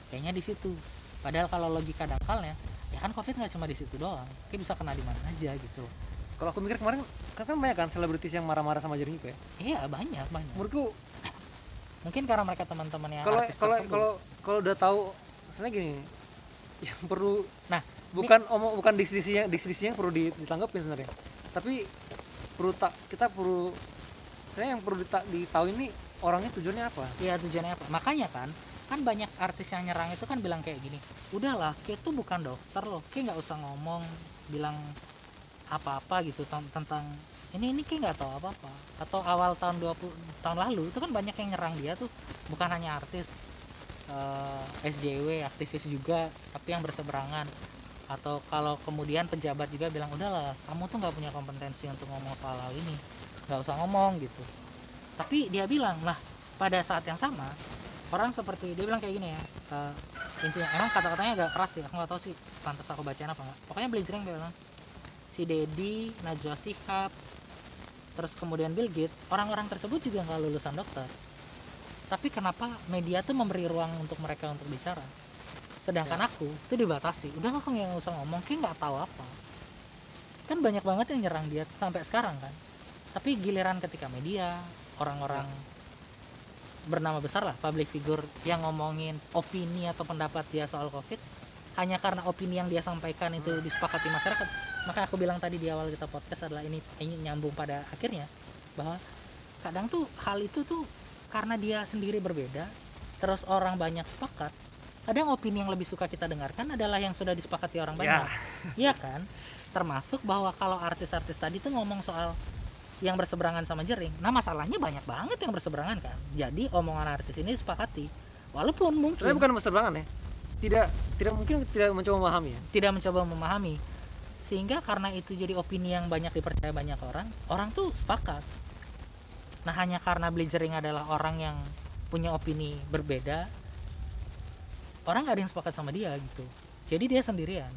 kayaknya di situ. Padahal kalau logika dangkalnya ya kan covid nggak cuma di situ doang kayak bisa kena di mana aja gitu. Kalau aku mikir kemarin kan, kan banyak kan selebritis yang marah-marah sama jaring itu ya. iya banyak banyak. Menurutku mungkin karena mereka teman-teman yang kalau artis kalau kalau kalau udah tahu sebenarnya gini yang perlu Nah, bukan omong bukan diksi-diksinya diksi-diksinya yang perlu di- ditanggepin sebenarnya tapi perlu tak kita perlu sebenarnya yang perlu dita- ditahu ini orangnya tujuannya apa Iya tujuannya apa? Makanya kan, kan banyak artis yang nyerang itu kan bilang kayak gini, udahlah, kayak itu bukan dokter loh, kayak nggak usah ngomong, bilang apa-apa gitu ten- tentang ini ini kayak nggak tahu apa-apa. Atau awal tahun 20 tahun lalu itu kan banyak yang nyerang dia tuh, bukan hanya artis, eh, SJW, aktivis juga, tapi yang berseberangan. Atau kalau kemudian pejabat juga bilang udahlah, kamu tuh nggak punya kompetensi untuk ngomong soal hal ini, nggak usah ngomong gitu. Tapi dia bilang lah pada saat yang sama orang seperti dia bilang kayak gini ya eh, intinya emang kata-katanya agak keras ya aku nggak tahu sih pantas aku bacain apa nggak pokoknya beli jering bilang si Dedi Najwa Shihab terus kemudian Bill Gates orang-orang tersebut juga nggak lulusan dokter tapi kenapa media tuh memberi ruang untuk mereka untuk bicara? Sedangkan aku itu dibatasi. Udah aku nggak usah ngomong kayak nggak tahu apa. Kan banyak banget yang nyerang dia sampai sekarang kan? Tapi giliran ketika media orang-orang bernama besar lah public figure yang ngomongin opini atau pendapat dia soal covid hanya karena opini yang dia sampaikan itu disepakati masyarakat. Maka aku bilang tadi di awal kita podcast adalah ini ini nyambung pada akhirnya bahwa kadang tuh hal itu tuh karena dia sendiri berbeda terus orang banyak sepakat kadang opini yang lebih suka kita dengarkan adalah yang sudah disepakati orang banyak. Iya kan? Termasuk bahwa kalau artis-artis tadi tuh ngomong soal yang berseberangan sama jering nah masalahnya banyak banget yang berseberangan kan? Jadi omongan artis ini disepakati walaupun mungkin sebenarnya bukan berseberangan ya. Tidak tidak mungkin tidak mencoba memahami ya. Tidak mencoba memahami. Sehingga karena itu jadi opini yang banyak dipercaya banyak orang orang tuh sepakat nah hanya karena beli jering adalah orang yang punya opini berbeda orang nggak ada yang sepakat sama dia gitu. Jadi dia sendirian.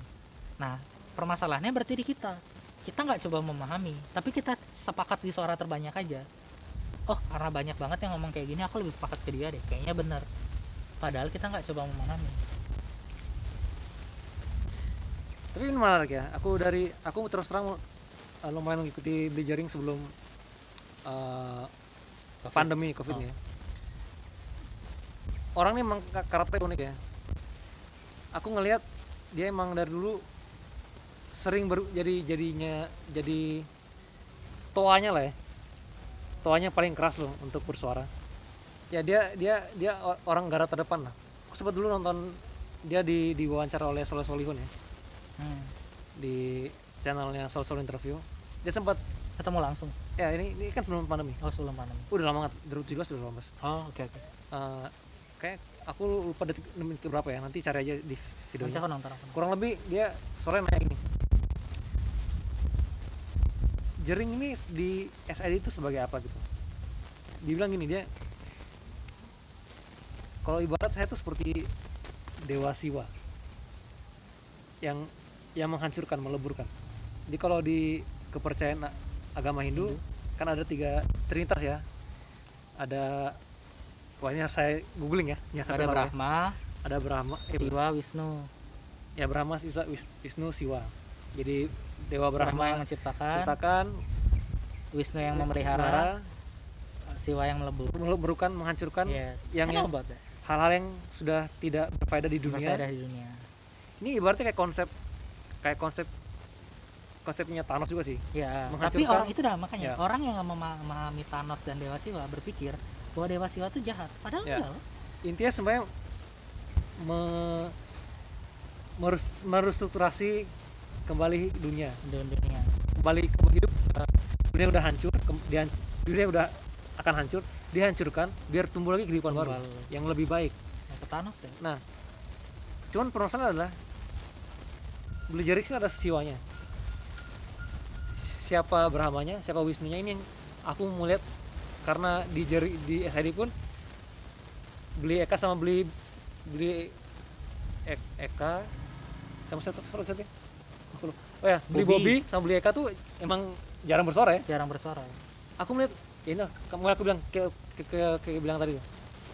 Nah permasalahannya berarti di kita. Kita nggak coba memahami tapi kita sepakat di suara terbanyak aja. Oh karena banyak banget yang ngomong kayak gini aku lebih sepakat ke dia deh. Kayaknya bener. Padahal kita nggak coba memahami. Tapi ini menarik ya. Aku dari aku terus terang uh, lumayan mengikuti beli jaring sebelum uh, pandemi covid. Oh. ya orang ini emang ka- karakternya unik ya. Aku ngelihat dia emang dari dulu sering ber, jadi jadinya jadi toanya lah ya. Toanya paling keras loh untuk bersuara. Ya dia dia dia orang garda terdepan lah. Aku sempat dulu nonton dia di diwawancara oleh Soleh Solihun ya. Hmm. di channelnya Sol Sol Interview. Dia sempat ketemu langsung. Ya ini ini kan sebelum pandemi. Oh sebelum pandemi. Udah lama banget 2017 udah lama oh oke oke. Eh, kayak aku lupa detik menit berapa ya. Nanti cari aja di videonya. Aku nonton nonton. kurang lebih dia sore nanya gini jering ini di SID itu sebagai apa gitu? Dibilang gini dia kalau ibarat saya tuh seperti dewa siwa yang yang menghancurkan meleburkan. Jadi kalau di kepercayaan agama Hindu Hindu. kan ada tiga trinitas ya ada wah ini saya googling ya yang sampai ada ya. Brahma ada Brahma eh, Siwa Wisnu ya Brahma Sisa Wis- Wisnu Siwa jadi dewa Brahma yang Brahma menciptakan ciptakan Wisnu yang memelihara Siwa yang melebur merukan menghancurkan yes yang- that. hal-hal yang sudah tidak berfaedah di dunia Berfaedah di dunia ini ibaratnya kayak konsep kayak konsep konsepnya Thanos juga sih. Ya tapi orang itu dah makanya Ya. orang yang memahami Thanos dan Dewa Siwa berpikir bahwa Dewa Siwa itu jahat padahal Ya. enggak intinya sebenarnya me, merus- merestrukturasi kembali dunia. Dunia kembali ke hidup eh, dunia udah hancur kem- dihan- dunia udah akan hancur dihancurkan biar tumbuh lagi kehidupan baru yang lebih baik. Ya, ke Thanos ya. Nah cuman permasalahan adalah sih ada siwanya siapa Brahmanya siapa Wisnunya ini yang aku mau lihat. Karena di jari di SID pun beli Eka sama beli beli Ek- Eka sama satu satu satu oh ya beli Bobby. Bobby sama beli Eka tuh emang jarang bersuara ya? Jarang bersuara aku melihat ya ini kamu aku bilang kayak kayak kayak bilang tadi tuh,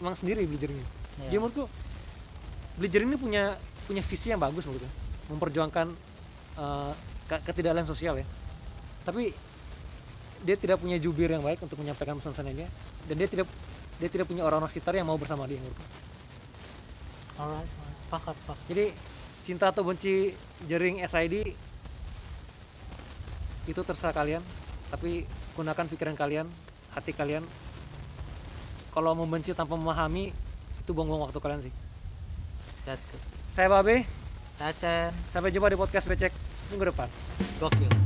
emang sendiri beli jaringnya ya. dia menurutku Belajar ini punya punya visi yang bagus menurutku. Memperjuangkan ke- ketidakadilan sosial ya tapi dia tidak punya jubir yang baik untuk menyampaikan pesan-pesannya dia dan dia tidak dia tidak punya orang-orang sekitar yang mau bersama dia menurutku. Alright sepakat sepakat. Jadi cinta atau benci jaring SID itu terserah kalian. Tapi gunakan pikiran kalian hati kalian. Kalau membenci tanpa memahami itu buang-buang waktu kalian sih. That's good. Saya Babe. Cacen Sampai jumpa di podcast Becek minggu depan. gokil